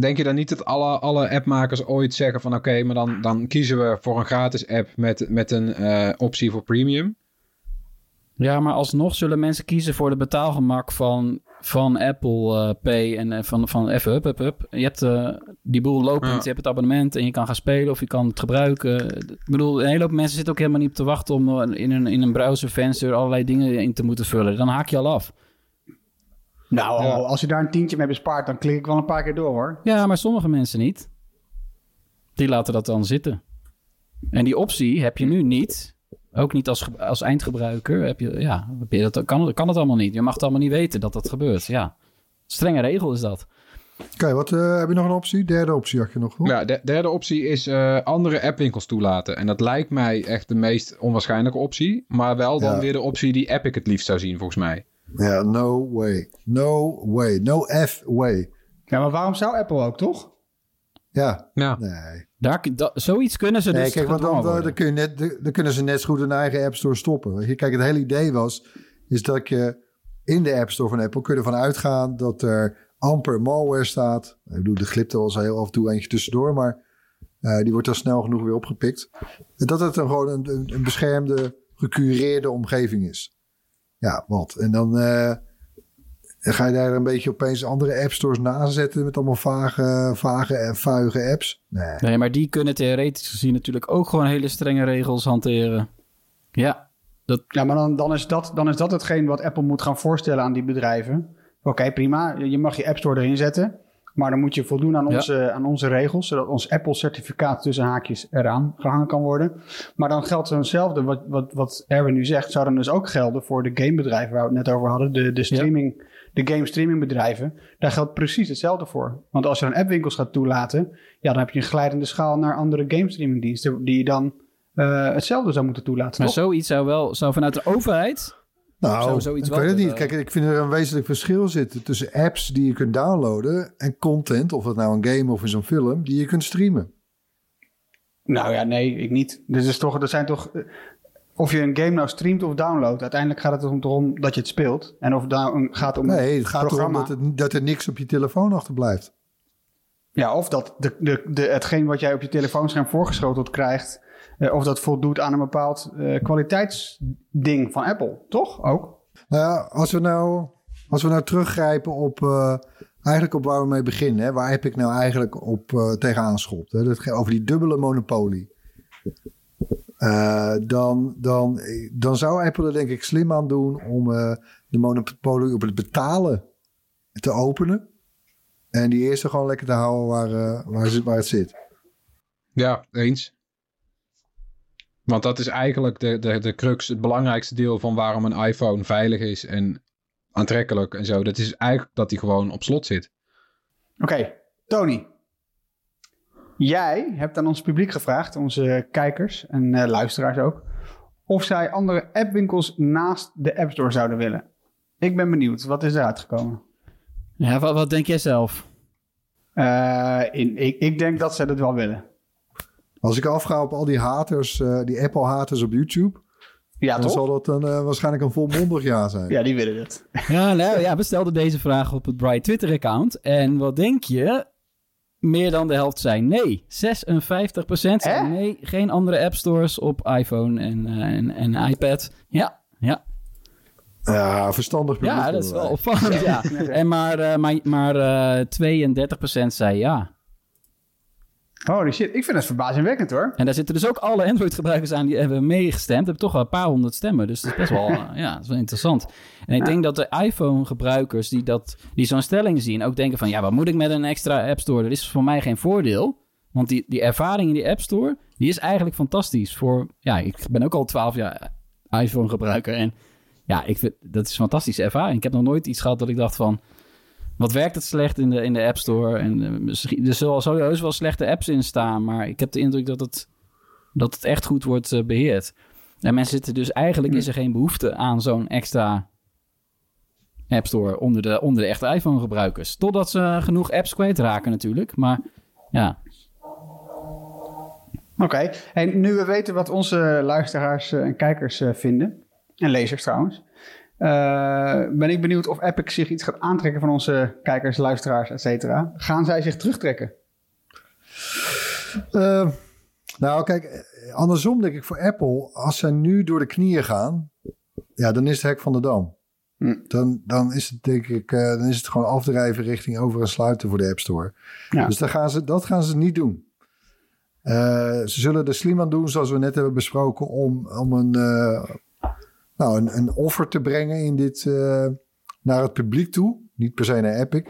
denk je dan niet dat alle, alle appmakers ooit zeggen van... oké, maar dan, dan kiezen we voor een gratis app met, met een eh, optie voor premium? ja, maar alsnog zullen mensen kiezen voor de betaalgemak van, van Apple eh, Pay en eh, van, van even up, up, up. Je hebt eh, die boel lopend, Ja. je hebt het abonnement en je kan gaan spelen of je kan het gebruiken. Ik bedoel, een hele hoop mensen zitten ook helemaal niet op te wachten om in een, in een browservenster allerlei dingen in te moeten vullen. Dan haak je al af. Nou, Ja. als je daar een tientje mee bespaart, dan klik ik wel een paar keer door hoor. Ja, maar sommige mensen niet. Die laten dat dan zitten. En die optie heb je nu niet. Ook niet als, als eindgebruiker. Heb je, ja, heb je dat, kan, kan het allemaal niet. Je mag het allemaal niet weten dat dat gebeurt. Ja, strenge regel is dat. Oké, wat eh, heb je nog een optie? Derde optie had je nog. hoor. Ja, de derde optie is eh, andere appwinkels toelaten. En dat lijkt mij echt de meest onwaarschijnlijke optie. Maar wel dan Ja. weer de optie die Epic het liefst zou zien, volgens mij. Ja, no way. No way. No F way. Ja, maar waarom zou Apple ook, toch? Ja, Ja. nee. Daar, dat, zoiets kunnen ze dus nee kijk, want dan, gedwongen dan, kun je net, dan- dan kunnen ze net zo goed hun eigen App Store stoppen. Kijk, het hele idee was, is dat je in de App Store van Apple kun je ervan uitgaan dat er amper malware staat. Ik bedoel, de glipt er wel eens heel af en toe eentje tussendoor, maar eh, die wordt dan snel genoeg weer opgepikt. Dat het dan gewoon een, een, een beschermde, gecureerde omgeving is. Ja, wat? En dan eh, ga je daar een beetje opeens andere App Stores nazetten met allemaal vage, vage en vuige apps. Nee. Nee, maar die kunnen theoretisch gezien natuurlijk ook gewoon hele strenge regels hanteren. Ja, dat, Ja, maar dan, dan, is dat, dan is dat hetgeen wat Apple moet gaan voorstellen aan die bedrijven. Oké, prima. Je mag je App Store erin zetten. Maar dan moet je voldoen aan Ja. onze, aan onze regels. Zodat ons Apple-certificaat tussen haakjes eraan gehangen kan worden. Maar dan geldt hetzelfde. Wat, wat, wat Erwin nu zegt, zou dan dus ook gelden voor de gamebedrijven waar we het net over hadden. De, de, streaming, de game streamingbedrijven. Daar geldt precies hetzelfde voor. Want als je dan appwinkels gaat toelaten. Ja, dan heb je een glijdende schaal naar andere game streamingdiensten. Die je dan eh, hetzelfde zou moeten toelaten. maar toch? zoiets zou wel, zou vanuit de overheid Nou, zoiets ik weet het niet. Kijk, ik vind er een wezenlijk verschil zitten tussen apps die je kunt downloaden en content, of het nou een game of is een film, die je kunt streamen. Nou ja, nee, ik niet. Dit is toch, er zijn toch. eh, Of je een game nou streamt of downloadt, uiteindelijk gaat het erom, dat je het speelt. En of het een- gaat om Nee, het gaat erom programma. dat, het, dat er niks op je telefoon achterblijft. Ja, of dat de, de, de, hetgeen wat jij op je telefoonscherm voorgeschoteld krijgt, eh, of dat voldoet aan een bepaald eh, kwaliteitsding van Apple, toch? Ook. Nou ja, als we nou, als we nou teruggrijpen op, eh, eigenlijk op waar we mee beginnen, hè, waar Epic nou eigenlijk op tegenaan schopt, hè, over die dubbele monopolie. Dan, dan, dan zou Apple er denk ik slim aan doen om de monopolie op het betalen te openen. En die eerste gewoon lekker te houden waar, eh, waar, het, waar het zit. Ja, eens. Want dat is eigenlijk de, de, de crux, het belangrijkste deel van waarom een iPhone veilig is en aantrekkelijk en zo. Dat is eigenlijk dat hij gewoon op slot zit. Oké, Tony. Jij hebt aan ons publiek gevraagd, onze kijkers en eh, luisteraars ook, of zij andere appwinkels naast de App Store zouden willen. Ik ben benieuwd, wat is eruit gekomen? Ja, wat, wat denk jij zelf? Eh, in, ik, ik denk dat ze dat wel willen. Als ik afga op al die haters, eh, die Apple-haters op YouTube, Ja, dan toch? zal dat een, eh, waarschijnlijk een volmondig ja zijn. Ja, die willen het. Ja, nou, ja, we stelden deze vraag op het Bright Twitter-account. En wat denk je? Meer dan de helft zei nee. 56% zei Hè? nee. Geen andere app stores op iPhone en, eh, en, en iPad. Ja, ja. Ja, verstandig publiek. ja dat is wel opvallend. Ja. En maar, eh, maar, maar eh 32% zei ja. Holy shit, ik vind het verbazingwekkend hoor. En daar zitten dus ook alle Android-gebruikers aan die hebben meegestemd. Hebben toch wel een paar honderd stemmen. Dus dat is best wel, eh, ja, dat is wel interessant. En ik denk dat de iPhone-gebruikers die, dat, die zo'n stelling zien... ook denken van, ja, wat moet ik met een extra App Store? Dat is voor mij geen voordeel. Want die, die ervaring in die App Store, die is eigenlijk fantastisch. Voor, ja, ik ben ook al twaalf jaar iPhone-gebruiker. En ja, ik vind, dat is een fantastische ervaring. Ik heb nog nooit iets gehad dat ik dacht van... Wat werkt het slecht in de, in de App Store? En, eh, misschien, er zullen sowieso wel slechte apps in staan, maar ik heb de indruk dat het, dat het echt goed wordt eh, beheerd. En mensen zitten dus eigenlijk is er geen behoefte aan zo'n extra App Store onder de, onder de echte iPhone-gebruikers. Totdat ze genoeg apps kwijtraken natuurlijk. Maar ja, Oké, en nu we weten wat onze luisteraars eh, en kijkers vinden, en lezers trouwens, eh, ben ik benieuwd of Epic zich iets gaat aantrekken van onze kijkers, luisteraars, et cetera. Gaan zij zich terugtrekken? Eh, nou, kijk, eh, andersom denk ik voor Apple, als zij nu door de knieën gaan, ja, dan is het hek van de dam. Hm. Dan, dan is het denk ik, dan is het gewoon afdrijven richting over en sluiten voor de App Store. Ja. Dus dan gaan ze, dat gaan ze niet doen. Ze zullen er slim aan doen, zoals we net hebben besproken, om, om een, nou, een, een offer te brengen in dit, eh, naar het publiek toe. Niet per se naar Epic.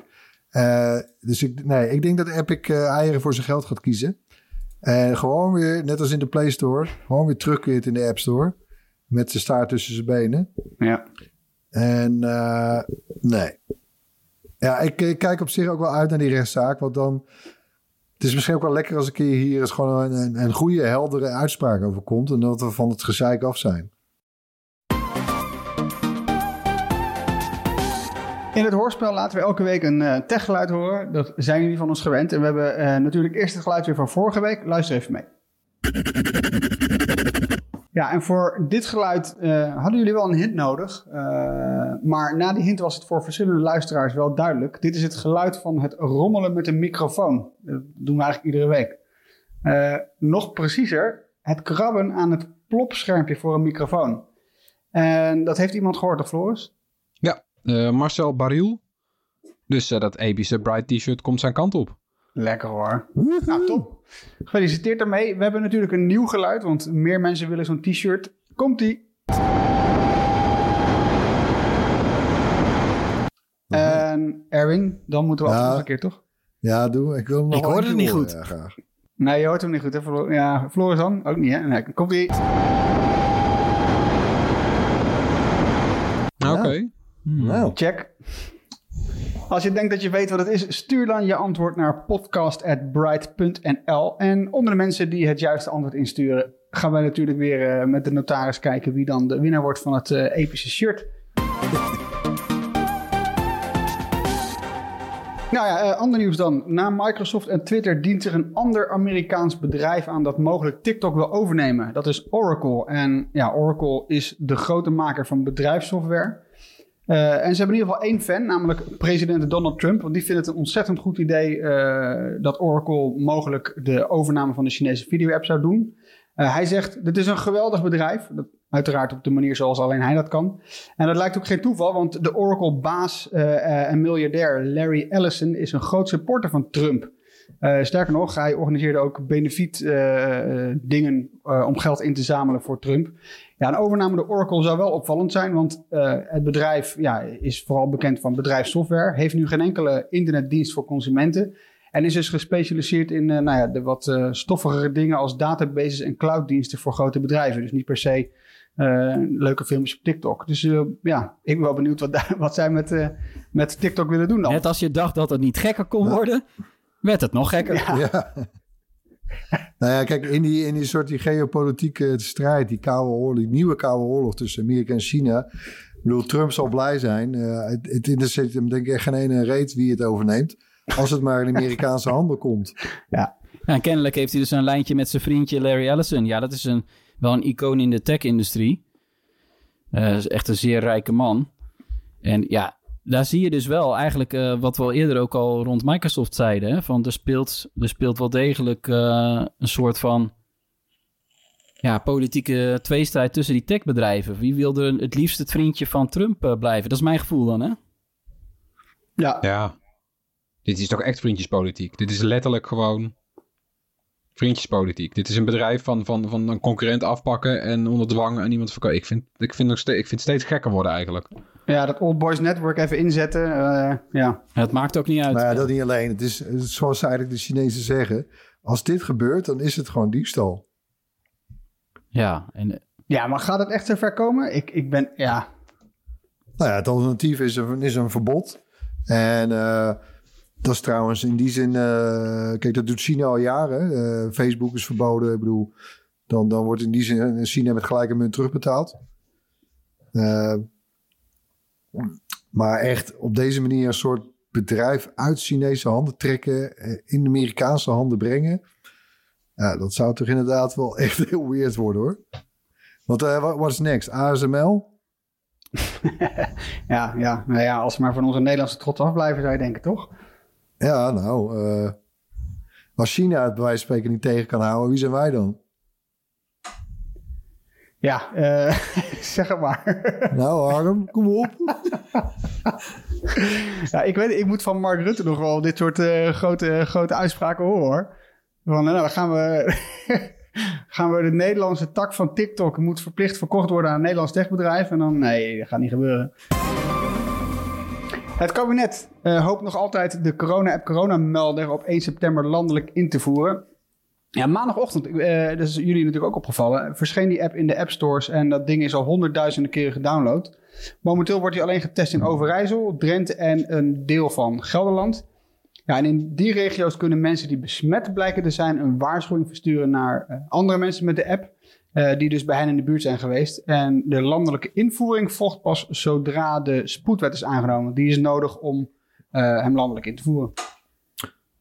Eh, dus ik, nee, ik denk dat Epic eh, eieren voor zijn geld gaat kiezen. En gewoon weer, net als in de Play Store, gewoon weer terugkeert in de App Store. Met zijn staart tussen zijn benen. Ja. En nee. Ja, ik, ik kijk op zich ook wel uit naar die rechtszaak. Want dan. Het is misschien ook wel lekker als een keer hier eens gewoon een, een, een goede, heldere uitspraak over komt. En dat we van het gezeik af zijn. In het hoorspel laten we elke week een eh, techgeluid horen. Dat zijn jullie van ons gewend. En we hebben eh, natuurlijk eerst het geluid weer van vorige week. Luister even mee. Ja, en voor dit geluid eh, hadden jullie wel een hint nodig. Maar na die hint was het voor verschillende luisteraars wel duidelijk. Dit is het geluid van het rommelen met een microfoon. Dat doen we eigenlijk iedere week. Nog preciezer, het krabben aan het plopschermpje voor een microfoon. En dat heeft iemand gehoord, toch Floris? Eh, Marcel Baril. Dus eh, dat epische Bright T-shirt komt zijn kant op. Lekker hoor. Nou, top. Gefeliciteerd daarmee. We hebben natuurlijk een nieuw geluid, want meer mensen willen zo'n t-shirt. Komt-ie. En Erwin, dan moeten we Ja. altijd nog een keer, toch? Ja, doe. Ik wil hem nog Ik een het niet goed. Ja, graag. Nee, je hoort hem niet goed, hè? Flo- Ja, Floris dan? Ook niet, hè? Nee, komt-ie. Oké. Nou, Check. Als je denkt dat je weet wat het is, stuur dan je antwoord naar podcast.bright.nl. En onder de mensen die het juiste antwoord insturen, gaan wij natuurlijk weer eh, met de notaris kijken wie dan de winnaar wordt van het eh, epische shirt. Nou ja, eh, ander nieuws dan. Na Microsoft en Twitter dient zich een ander Amerikaans bedrijf aan dat mogelijk TikTok wil overnemen. Dat is Oracle. En ja, Oracle is de grote maker van bedrijfssoftware. Eh, en ze hebben in ieder geval één fan, namelijk president Donald Trump. Want die vindt het een ontzettend goed idee eh, dat Oracle mogelijk de overname van de Chinese video-app zou doen. Eh, hij zegt, dit is een geweldig bedrijf. Uiteraard op de manier zoals alleen hij dat kan. En dat lijkt ook geen toeval, want de Oracle-baas en miljardair Larry Ellison is een groot supporter van Trump. Eh, sterker nog, hij organiseerde ook benefiet eh, eh, dingen eh, om geld in te zamelen voor Trump. Ja, een overname door Oracle zou wel opvallend zijn, want eh, het bedrijf ja, is vooral bekend van bedrijfssoftware, heeft nu geen enkele internetdienst voor consumenten en is dus gespecialiseerd in eh, nou ja, de wat eh, stoffigere dingen als databases en clouddiensten voor grote bedrijven. Dus niet per se eh, leuke filmpjes op TikTok. Dus eh, ja, ik ben wel benieuwd wat, daar- wat zij met, eh, met TikTok willen doen dan. Net als je dacht dat het niet gekker kon worden, werd het nog gekker. Ja. nou ja, kijk, in die, in die soort die geopolitieke strijd, die koude oorlog, die nieuwe koude oorlog tussen Amerika en China. Ik bedoel, Trump zal blij zijn. Eh, het, het interesseert hem denk ik echt geen ene reet wie het overneemt. Als het maar in Amerikaanse handen komt. Ja, en kennelijk heeft hij dus een lijntje met zijn vriendje Larry Ellison. Ja, dat is een, wel een icoon in de tech-industrie. Eh, is echt een zeer rijke man. En ja, daar zie je dus wel eigenlijk eh, wat we al eerder ook al rond Microsoft zeiden. Hè? Van er, speelt, er speelt wel degelijk eh, een soort van ja, politieke tweestrijd tussen die techbedrijven. Wie wil er het liefst het vriendje van Trump eh, blijven? Dat is mijn gevoel dan, hè? Ja, Ja. Dit is toch echt vriendjespolitiek. Dit is letterlijk gewoon vriendjespolitiek. Dit is een bedrijf van, van, van een concurrent afpakken en onder dwang aan iemand verkopen. Ik vind, ik, vind nog steeds, ik vind het steeds gekker worden eigenlijk. Ja dat Old Boys Network even inzetten. eh, ja. Het maakt ook niet uit. Maar ja, dat niet alleen. Het is, zoals eigenlijk de Chinezen zeggen. Als dit gebeurt, dan is het gewoon diefstal. Ja, en ja, maar gaat het echt zover komen? Ik, ik ben, ja, Nou ja, het alternatief is een, is een verbod. En eh, dat is trouwens in die zin... eh, kijk, dat doet China al jaren. Eh, Facebook is verboden. Ik bedoel, dan, dan wordt in die zin China met gelijke munt terugbetaald. Maar echt op deze manier een soort bedrijf uit Chinese handen trekken... eh, in de Amerikaanse handen brengen... Ja, dat zou toch inderdaad wel echt heel weird worden hoor. Want eh, wat is next? ASML? ja, ja, nou ja, als ze maar van onze Nederlandse trots afblijven, zou je denken, toch? Ja, nou, eh, als China het bij wijze van spreken niet tegen kan houden, wie zijn wij dan? Ja, eh, zeg het maar. Nou, Harm, kom op. ja, ik weet, ik moet van Mark Rutte nog wel dit soort eh, grote, grote uitspraken horen, hoor. Van, nou, dan gaan we, gaan we de Nederlandse tak van TikTok moet verplicht verkocht worden aan een Nederlands techbedrijf. En dan, nee, dat gaat niet gebeuren. Het kabinet eh, hoopt nog altijd de corona-app Corona-melder op 1 september landelijk in te voeren. Ja, maandagochtend, eh, dat is jullie natuurlijk ook opgevallen, verscheen die app in de app stores en dat ding is al honderdduizenden keren gedownload. Momenteel wordt hij alleen getest in Overijssel, Drenthe en een deel van Gelderland. Ja, en in die regio's kunnen mensen die besmet blijken te zijn een waarschuwing versturen naar eh, andere mensen met de app, eh, die dus bij hen in de buurt zijn geweest. En de landelijke invoering volgt pas zodra de spoedwet is aangenomen. Die is nodig om hem landelijk in te voeren.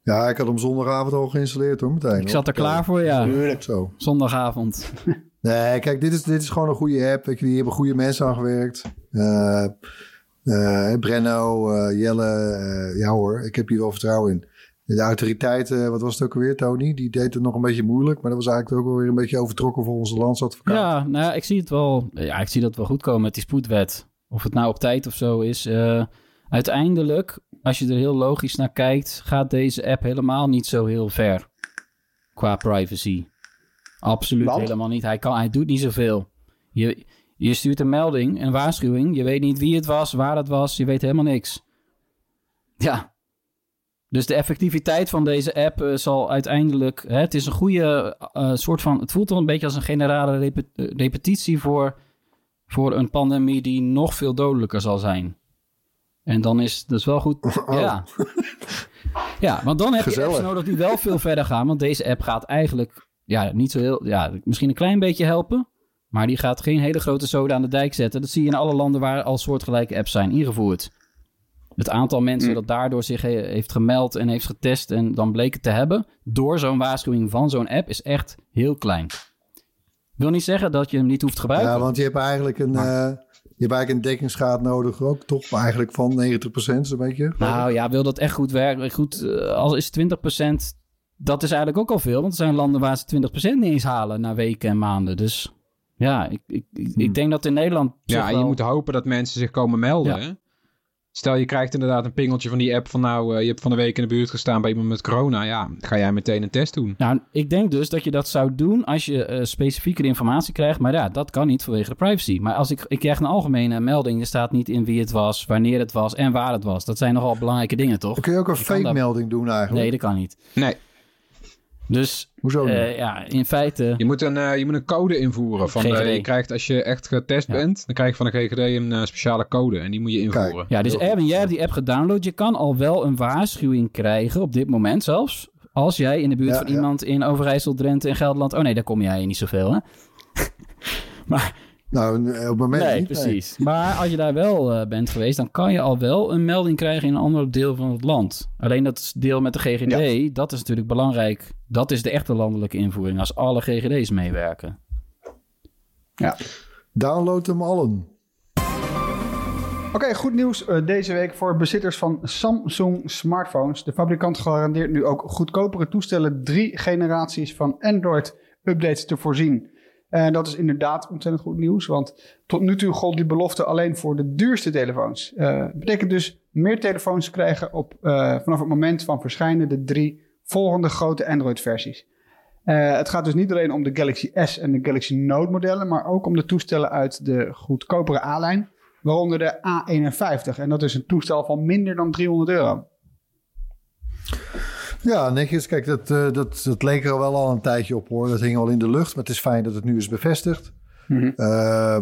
Ja, ik had hem zondagavond al geïnstalleerd hoor, meteen. ik zat er klaar voor, ja. Tuurlijk. Zo. Zondagavond. Nee, kijk, dit is, dit is gewoon een goede app. Weet je, die hebben goede mensen aan gewerkt. Eh, Brenno, Jelle, ja hoor, ik heb hier wel vertrouwen in. De autoriteiten, wat was het ook alweer, Tony? Die deed het nog een beetje moeilijk, maar dat was eigenlijk ook wel weer een beetje overtrokken voor onze landsadvocaat. Ja, nou ja, ik zie het wel. Ja, ik zie dat wel goed komen met die spoedwet. Of het nou op tijd of zo is. uiteindelijk, als je er heel logisch naar kijkt, gaat deze app helemaal niet zo heel ver qua privacy. Absoluut Want? helemaal niet. Hij, kan, hij doet niet zoveel. Je, je stuurt een melding, een waarschuwing. Je weet niet wie het was, waar het was. Je weet helemaal niks. Ja. Dus de effectiviteit van deze app eh, zal uiteindelijk. Hè, het is een goede eh, soort van. Het voelt wel een beetje als een generale repe- eh, repetitie voor, voor een pandemie die nog veel dodelijker zal zijn. En dan is het dus wel goed. Ja. ja, want dan heb je apps nodig die wel veel verder gaan. Want deze app gaat eigenlijk. Ja, niet zo heel. Ja, misschien een klein beetje helpen. Maar die gaat geen hele grote zoden aan de dijk zetten. Dat zie je in alle landen waar al soortgelijke apps zijn ingevoerd. Het aantal mensen dat daardoor zich he- heeft gemeld en heeft getest en dan bleek het te hebben, door zo'n waarschuwing van zo'n app, is echt heel klein. Wil niet zeggen dat je hem niet hoeft te gebruiken. Ja, want je hebt eigenlijk een, eh, je hebt eigenlijk een dekkingsgraad nodig ook, toch? Eigenlijk van 90% zo'n beetje. Nou ja, wil dat echt goed werken? Goed, eh, al is 20%, dat is eigenlijk ook al veel. Want er zijn landen waar ze 20% niet eens halen na weken en maanden. Dus ja, ik, ik, ik, ik denk dat in Nederland... Ja, je moet hopen dat mensen zich komen melden. Ja. hè? Stel je krijgt inderdaad een pingeltje van die app van nou, eh, je hebt van de week in de buurt gestaan bij iemand met corona. Ja, ga jij meteen een test doen. Nou, ik denk dus dat je dat zou doen als je uh, specifiekere informatie krijgt. Maar ja, dat kan niet vanwege de privacy. Maar als ik, ik krijg een algemene melding, er staat niet in wie het was, wanneer het was en waar het was. Dat zijn nogal belangrijke dingen, toch? Dan kun je ook een fake melding doen eigenlijk. Nee, dat kan niet. Nee. Dus Hoezo uh, ja, in feite... Je moet een, uh, je moet een code invoeren. Van de, je krijgt, als je echt getest ja. bent, dan krijg je van de GGD een uh, speciale code. En die moet je invoeren. Kijk. Ja, dus Erwin, jij hebt die app gedownload. Je kan al wel een waarschuwing krijgen, op dit moment zelfs. Als jij in de buurt ja, van ja. iemand in Overijssel, Drenthe en Gelderland... Oh nee, daar kom jij niet zoveel, hè? maar... Nou, op het moment nee, niet. precies. Nee. Maar als je daar wel uh, bent geweest, dan kan je al wel een melding krijgen in een ander deel van het land. Alleen dat deel met de GGD, ja. dat is natuurlijk belangrijk. Dat is de echte landelijke invoering, als alle GGD's meewerken. Ja. Download hem allen. Oké, okay, goed nieuws uh, deze week voor bezitters van Samsung smartphones. De fabrikant garandeert nu ook goedkopere toestellen drie generaties van Android-updates te voorzien. En dat is inderdaad ontzettend goed nieuws, want tot nu toe gold die belofte alleen voor de duurste telefoons. Dat betekent dus meer telefoons krijgen op, uh, vanaf het moment van verschijnen de drie volgende grote Android-versies. Uh, het gaat dus niet alleen om de Galaxy S en de Galaxy Note modellen, maar ook om de toestellen uit de goedkopere A-lijn, waaronder de A51. En dat is een toestel van minder dan 300 euro. Ja, netjes. Kijk, dat, uh, dat, dat leek er wel al een tijdje op hoor. Dat hing al in de lucht, maar het is fijn dat het nu is bevestigd. Mm -hmm. uh,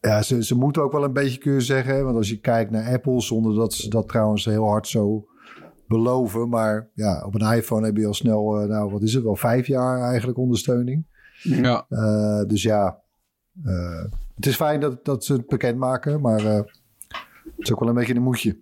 ja, ze, ze moeten ook wel een beetje kunnen zeggen. Want als je kijkt naar Apple, zonder dat ze dat trouwens heel hard zo beloven. Maar ja, op een iPhone heb je al snel, uh, nou wat is het, wel vijf jaar eigenlijk ondersteuning. Ja. dus ja, het is fijn dat, dat ze het bekendmaken, maar het is ook wel een beetje een moedje.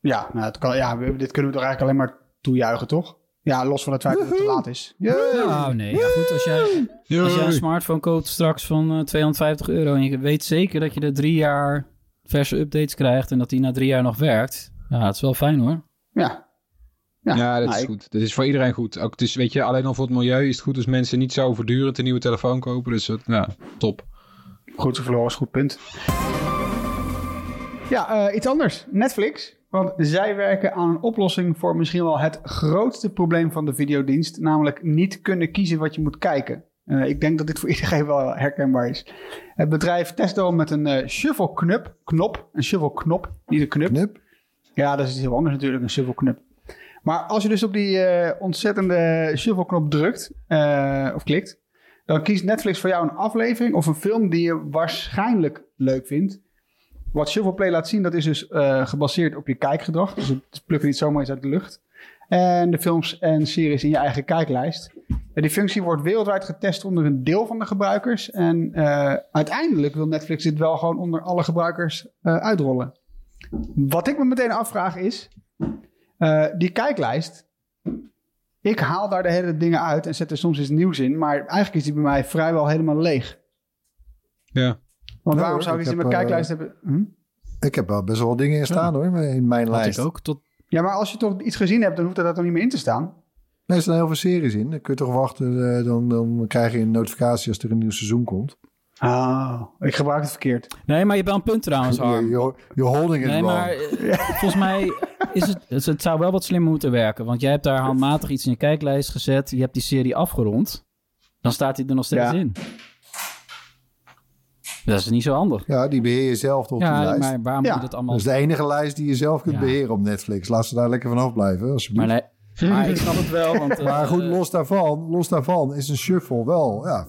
Ja, nou, het kan, ja, dit kunnen we toch eigenlijk alleen maar toejuichen, toch? Ja, los van het feit dat het te laat is. Nou, nee. Ja, goed, als jij, als jij een smartphone koopt straks van uh, 250 euro... en je weet zeker dat je er drie jaar verse updates krijgt... en dat die na drie jaar nog werkt... ja, het is wel fijn, hoor. Ja. Ja, ja dat nou, is ik... goed. Dat is voor iedereen goed. Ook, dus weet je, alleen al voor het milieu is het goed... als mensen niet zo voortdurend een nieuwe telefoon kopen. Dus ja, top. Goed is goed punt. Ja, uh, iets anders. Netflix... Want zij werken aan een oplossing voor misschien wel het grootste probleem van de videodienst. Namelijk niet kunnen kiezen wat je moet kijken. Uh, ik denk dat dit voor iedereen wel herkenbaar is. Het bedrijf test al met een uh, shuffle knop, knop. Een shuffle knop, niet een knup. knip. Ja, dat is iets heel anders natuurlijk, een shuffle knop. Maar als je dus op die uh, ontzettende shuffle knop drukt of klikt. Dan kiest Netflix voor jou een aflevering of een film die je waarschijnlijk leuk vindt. Wat Shuffle Play laat zien, dat is dus uh, gebaseerd op je kijkgedrag. Dus het plukken niet zomaar eens uit de lucht. En de films en series in je eigen kijklijst. Die functie wordt wereldwijd getest onder een deel van de gebruikers. En uh, uiteindelijk wil Netflix dit wel gewoon onder alle gebruikers uh, uitrollen. Wat ik me meteen afvraag is, die kijklijst. Ik haal daar de hele dingen uit en zet er soms eens nieuws in. Maar eigenlijk is die bij mij vrijwel helemaal leeg. Ja. Want waarom nou, zou ik iets in mijn kijklijst hebben? Hm? Ik heb wel best wel dingen in staan ja. hoor, in mijn Had lijst. Ik ook, tot... Ja, maar als je toch iets gezien hebt, dan hoeft er dat toch niet meer in te staan? Nee, er staan heel veel series in. Dan kun je toch wachten, dan, dan krijg je een notificatie als er een nieuw seizoen komt. Ah, ik gebruik het verkeerd. Nee, maar je hebt wel een punt trouwens, Harm. You're, you're holding it nee, wrong. maar uh, volgens mij is het, het zou wel wat slimmer moeten werken. Want jij hebt daar handmatig iets in je kijklijst gezet. Je hebt die serie afgerond. Dan staat hij er nog steeds Ja. in. Dat is niet zo handig. Ja, die beheer je zelf toch, die Ja, lijst. maar waarom Ja, moet het allemaal... Dat is de enige lijst die je zelf kunt Ja. beheren op Netflix. Laat ze daar lekker vanaf blijven, alsjeblieft. Maar nee, maar ik snap het wel, want... eh, Maar goed, los daarvan, los daarvan is een shuffle wel, ja,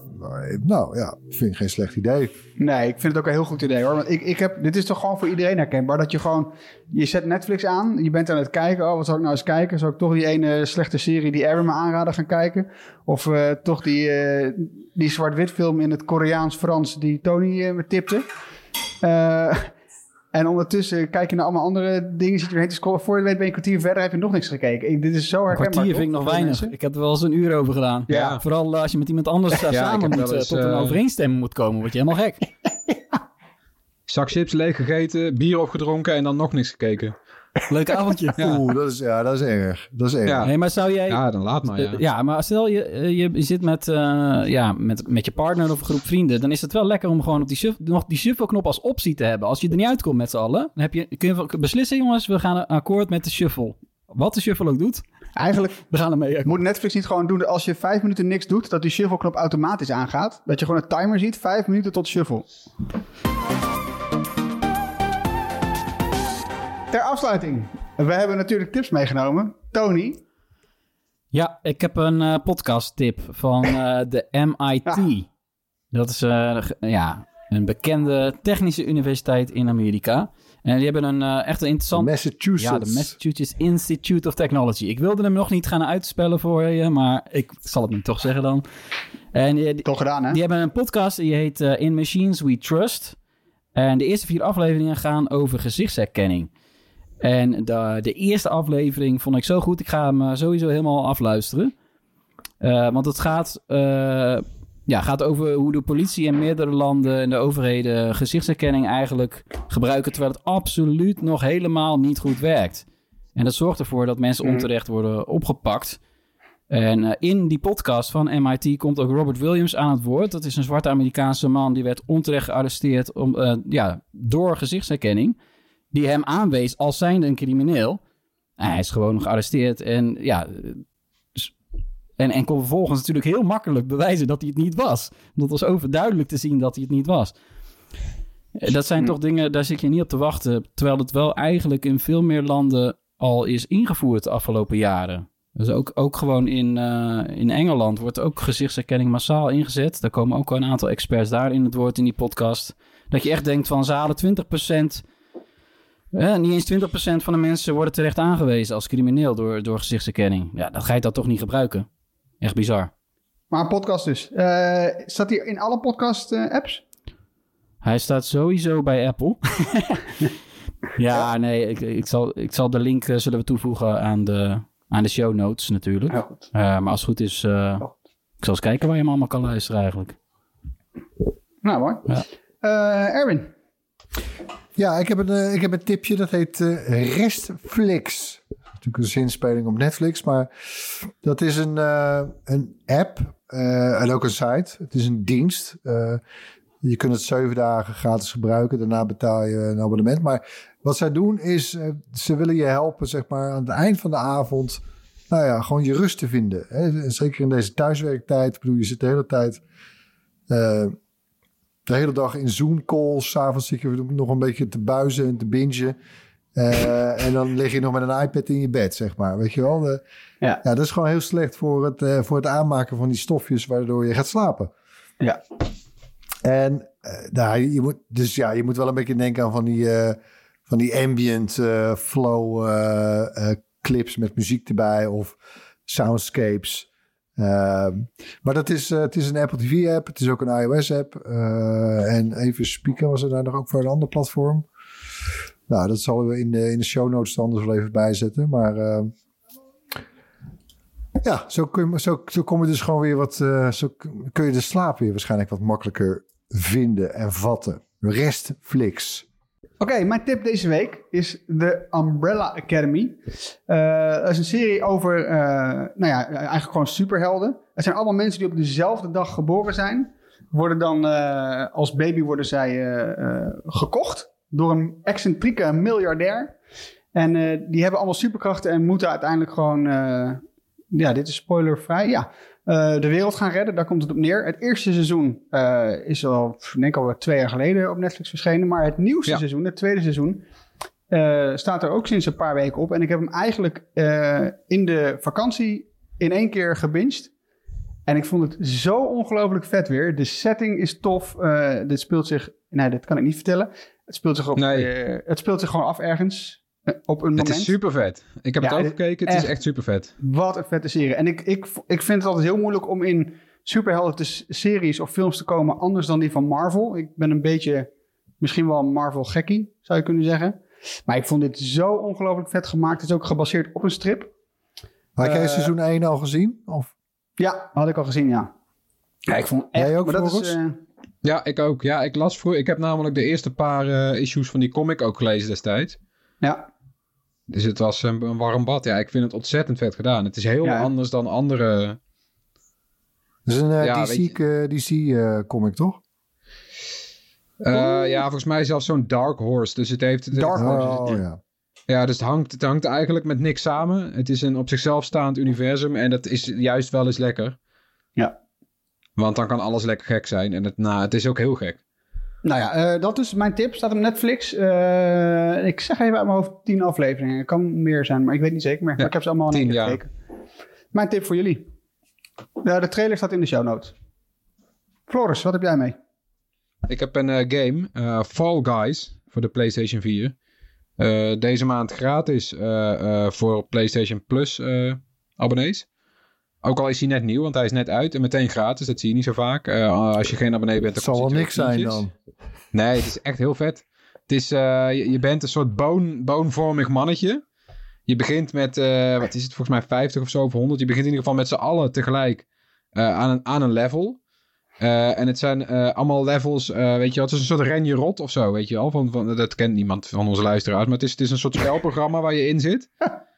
nou ja, vind ik geen slecht idee. Nee, ik vind het ook een heel goed idee hoor. Want ik, ik heb, dit is toch gewoon voor iedereen herkenbaar. Dat je gewoon, je zet Netflix aan, je bent aan het kijken. Oh, wat zou ik nou eens kijken? Zou ik toch die ene slechte serie die Aaron me aanraden gaan kijken? Of eh, toch die, eh, die zwart-wit film in het Koreaans-Frans die Tony eh, me tipte? En ondertussen kijk je naar allemaal andere dingen, zit je erheen te scrollen. Voor je weet ben je een kwartier verder, heb je nog niks gekeken. Ik, dit is zo Een herkenbaar. kwartier toch, vind ik nog weinig. mensen? Ik heb er wel eens een uur over gedaan. Ja. Vooral eh, als je met iemand anders eh, Ja, samen moet, eh, eens, tot een overeenstemming moet komen. Word je helemaal gek. Zak chips leeg gegeten, bier opgedronken en dan nog niks gekeken. Leuk avondje. Ja. Oeh, dat is, ja, dat is erg. Dat is erg. Ja. Hey, maar zou jij... Ja, dan laat maar, ja. Eh, ja, maar stel je, eh, je, je zit met, eh, ja, met, met je partner of een groep vrienden... dan is het wel lekker om gewoon op die shuff- nog die shuffle-knop als optie te hebben. Als je er niet uitkomt met z'n allen, dan heb je, kun je beslissen... jongens, we gaan akkoord met de shuffle. Wat de shuffle ook doet, Eigenlijk we gaan ermee. moet Netflix niet gewoon doen dat als je vijf minuten niks doet, dat die shuffle-knop automatisch aangaat. Dat je gewoon een timer ziet, vijf minuten tot shuffle. Ter afsluiting. We hebben natuurlijk tips meegenomen. Tony, Ja, ik heb een eh podcast tip van eh, de MIT. Dat is eh, ja, een bekende technische universiteit in Amerika. En die hebben een echt een interessant... Massachusetts. Ja, de Massachusetts Institute of Technology. Ik wilde hem nog niet gaan uitspellen voor je, maar ik zal het nu toch zeggen dan. En die, die- toch gedaan hè? die hebben een podcast die heet In Machines We Trust. En de eerste vier afleveringen gaan over gezichtsherkenning. En de, de eerste aflevering vond ik zo goed. Ik ga hem eh, sowieso helemaal afluisteren. Eh, want het gaat, eh, ja, gaat over hoe de politie in meerdere landen en de overheden gezichtsherkenning eigenlijk gebruiken. Terwijl het absoluut nog helemaal niet goed werkt. En dat zorgt ervoor dat mensen onterecht worden opgepakt. En in die podcast van MIT komt ook Robert Williams aan het woord. Dat is een zwarte Amerikaanse man die werd onterecht gearresteerd om, ja, door gezichtsherkenning. Die hem aanwees als zijnde een crimineel. En hij is gewoon gearresteerd en ja... En, en kon vervolgens natuurlijk heel makkelijk bewijzen dat hij het niet was. Dat was overduidelijk te zien dat hij het niet was. Eh, Dat zijn toch dingen, daar zit je niet op te wachten. Terwijl het wel eigenlijk in veel meer landen al is ingevoerd de afgelopen jaren. Dus ook, ook gewoon in, eh, in Engeland wordt ook gezichtsherkenning massaal ingezet. Daar komen ook al een aantal experts daar in het woord in die podcast. Dat je echt denkt van ze halen 20%. Eh, niet eens 20% van de mensen worden terecht aangewezen als crimineel door, door gezichtsherkenning. Ja, dan ga je dat toch niet gebruiken. Echt bizar. Maar een podcast dus. Eh, staat hij in alle podcast-apps? Hij staat sowieso bij Apple. ja, nee, ik, ik, zal, ik zal de link eh, zullen we toevoegen aan de, aan de show notes natuurlijk. Heel goed. Eh, maar als het goed is, eh, ik zal eens kijken waar je hem allemaal kan luisteren eigenlijk. Nou, mooi. Ja. Eh, Erwin. Ja, ik heb een, eh, ik heb een tipje. Dat heet eh, Restflix. Natuurlijk een zinspeling op Netflix. Maar dat is een, eh, een app en ook een site. Het is een dienst. Je kunt het zeven dagen gratis gebruiken. Daarna betaal je een abonnement. Maar wat zij doen is, ze willen je helpen, zeg maar, aan het eind van de avond. Nou ja, gewoon je rust te vinden. Hè? Zeker in deze thuiswerktijd. Bedoel, je zit de hele tijd de hele dag in Zoom-calls. S'avonds zit je nog een beetje te buizen en te bingen. Eh, en dan lig je nog met een iPad in je bed, zeg maar. Weet je wel? De- Ja. ja, dat is gewoon heel slecht voor het, eh, voor het aanmaken van die stofjes waardoor je gaat slapen. Ja. En eh, nou, je moet, dus ja, je moet wel een beetje denken aan van die, van die ambient flow clips met muziek erbij of soundscapes. Ehm, maar dat is, eh, het is een Apple TV app. Het is ook een iOS app. Eh, en even spieken was er daar nog ook voor een ander platform. Nou, dat zullen we in de, in de show notes anders wel even bijzetten. Maar ehm, ja, zo, kun je, zo, zo kom je dus gewoon weer wat... eh, zo kun je de slaap weer waarschijnlijk wat makkelijker vinden en vatten. Restflix. Oké, mijn tip deze week is de Umbrella Academy. Eh, dat is een serie over, eh, nou ja, eigenlijk gewoon superhelden. Het zijn allemaal mensen die op dezelfde dag geboren zijn. Worden dan, eh, als baby worden zij gekocht door een excentrieke miljardair. En die hebben allemaal superkrachten en moeten uiteindelijk gewoon, ja, dit is spoilervrij, ja, eh, de wereld gaan redden. Daar komt het op neer. Het eerste seizoen eh, is al, ik denk al twee jaar geleden op Netflix verschenen. Maar het nieuwste Ja. seizoen, het tweede seizoen, eh, staat er ook sinds een paar weken op. En ik heb hem eigenlijk in de vakantie in één keer gebinged. En ik vond het zo ongelooflijk vet weer. De setting is tof. Dit speelt zich... Nee, dat kan ik niet vertellen. Het speelt zich, op, Nee. het speelt zich gewoon af ergens. Op een Het is super vet. Ik heb Ja, het ook gekeken. Het is echt. super vet. Wat een vette serie. En ik, ik, ik vind het altijd heel moeilijk om in superhelden series of films te komen anders dan die van Marvel. Ik ben een beetje, misschien wel een Marvel gekkie, zou je kunnen zeggen. Maar ik vond dit zo ongelooflijk vet gemaakt. Het is ook gebaseerd op een strip. Had jij Eh, seizoen 1 al gezien? Of? Ja, had ik al gezien, ja. Ja, ik vond echt... Jij ook, maar dat is, eh, Ja, ik ook. Ja, ik las voor. Ik heb namelijk de eerste paar eh, issues van die comic ook gelezen destijds. ja, Dus het was een, een warm bad. Ja, ik vind het ontzettend vet gedaan. Het is heel Ja. anders dan andere... Dat is een eh, Ja, weet DC, eh, DC eh, comic, toch? eh, ja, volgens mij zelfs zo'n Dark Horse. Dus het heeft... Dark Horse. Oh, ja. Ja, dus het hangt, het hangt eigenlijk met niks samen. Het is een op zichzelf staand universum. En dat is juist wel eens lekker. Ja. Want dan kan alles lekker gek zijn. En het, nou, het is ook heel gek. Nou ja, eh, dat is mijn tip. Staat op Netflix. Eh, ik zeg even uit mijn hoofd tien afleveringen. Het kan meer zijn, maar ik weet niet zeker meer. Maar ik heb ze allemaal ja. gekeken. Mijn tip voor jullie. De trailer staat in de show notes. Floris, wat heb jij mee? Ik heb een eh, game, Fall Guys, voor de PlayStation 4. Eh, deze maand gratis voor PlayStation Plus abonnees. Ook al is hij net nieuw, want hij is net uit en meteen gratis. Dat zie je niet zo vaak. Eh, als je geen abonnee bent, Het dan zal wel niks zijn dan. Nee, het is echt heel vet. Het is, eh, je, je bent een soort boon, boonvormig mannetje. Je begint met, eh, wat is het, volgens mij 50 of zo of 100. Je begint in ieder geval met z'n allen tegelijk aan, een, aan een level. En het zijn allemaal levels, weet je wel, het is een soort renje rot of zo, weet je wel. Van, van, dat kent niemand van onze luisteraars, maar het is, het is een soort spelprogramma waar je in zit.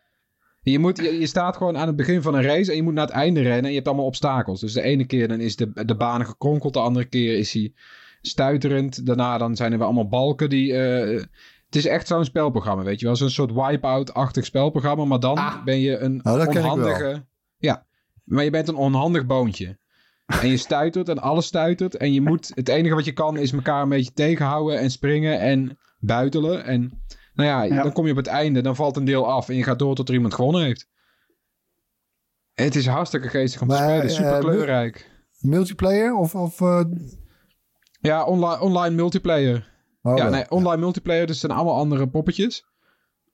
Je, moet, je, je staat gewoon aan het begin van een race en je moet naar het einde rennen en je hebt allemaal obstakels. Dus de ene keer dan is de, de baan gekronkeld, de andere keer is hij stuiterend. Daarna dan zijn er weer allemaal balken die... eh, het is echt zo'n spelprogramma, weet je wel. Zo'n soort wipeout-achtig spelprogramma, maar dan ben je een dat ken ik wel. onhandige... Ja, maar je bent een onhandig boontje. En je stuitert en alles stuitert. En je moet, het enige wat je kan is elkaar een beetje tegenhouden en springen en buitelen. En nou ja, Ja. dan kom je op het einde, dan valt een deel af en je gaat door tot er iemand gewonnen heeft. Het is hartstikke geestig om te Maar, spelen, eh, super kleurrijk. Multiplayer of... of eh, Ja, online, online multiplayer. oh, ja, nee, online multiplayer, dus het zijn allemaal andere poppetjes.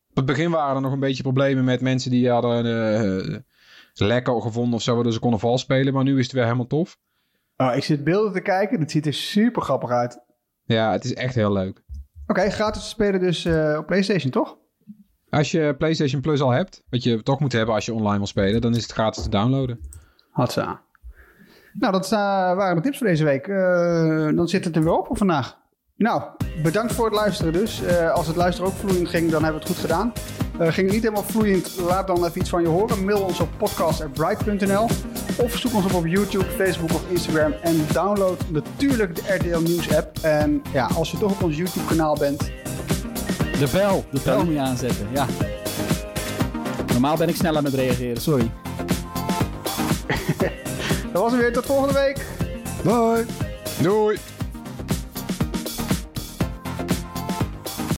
Op het begin waren er nog een beetje problemen met mensen die hadden eh lekker gevonden of zo, waardoor ze konden vals spelen. Maar nu is het weer helemaal tof. Oh, ik zit beelden te kijken. Het ziet er super grappig uit. Ja, het is echt heel leuk. Oké, gratis te spelen dus eh, op PlayStation, toch? Als je PlayStation Plus al hebt, wat je toch moet hebben als je online wil spelen, dan is het gratis te downloaden. Hatsa. Nou, dat eh, waren de tips voor deze week. Eh, dan zit het er weer op voor vandaag. Nou, bedankt voor het luisteren dus. Eh, als het luisteren ook vloeiend ging, dan hebben we het goed gedaan. Eh, ging het niet helemaal vloeiend, laat dan even iets van je horen. Mail ons op podcast.bright.nl Of zoek ons op op YouTube, Facebook of Instagram. En download natuurlijk de RTL Nieuws app. En ja, als je toch op ons YouTube kanaal bent, De bel. De bel moet je aanzetten, ja. Normaal ben ik sneller met reageren, sorry. dat was het weer. Tot volgende week. Bye. Doei!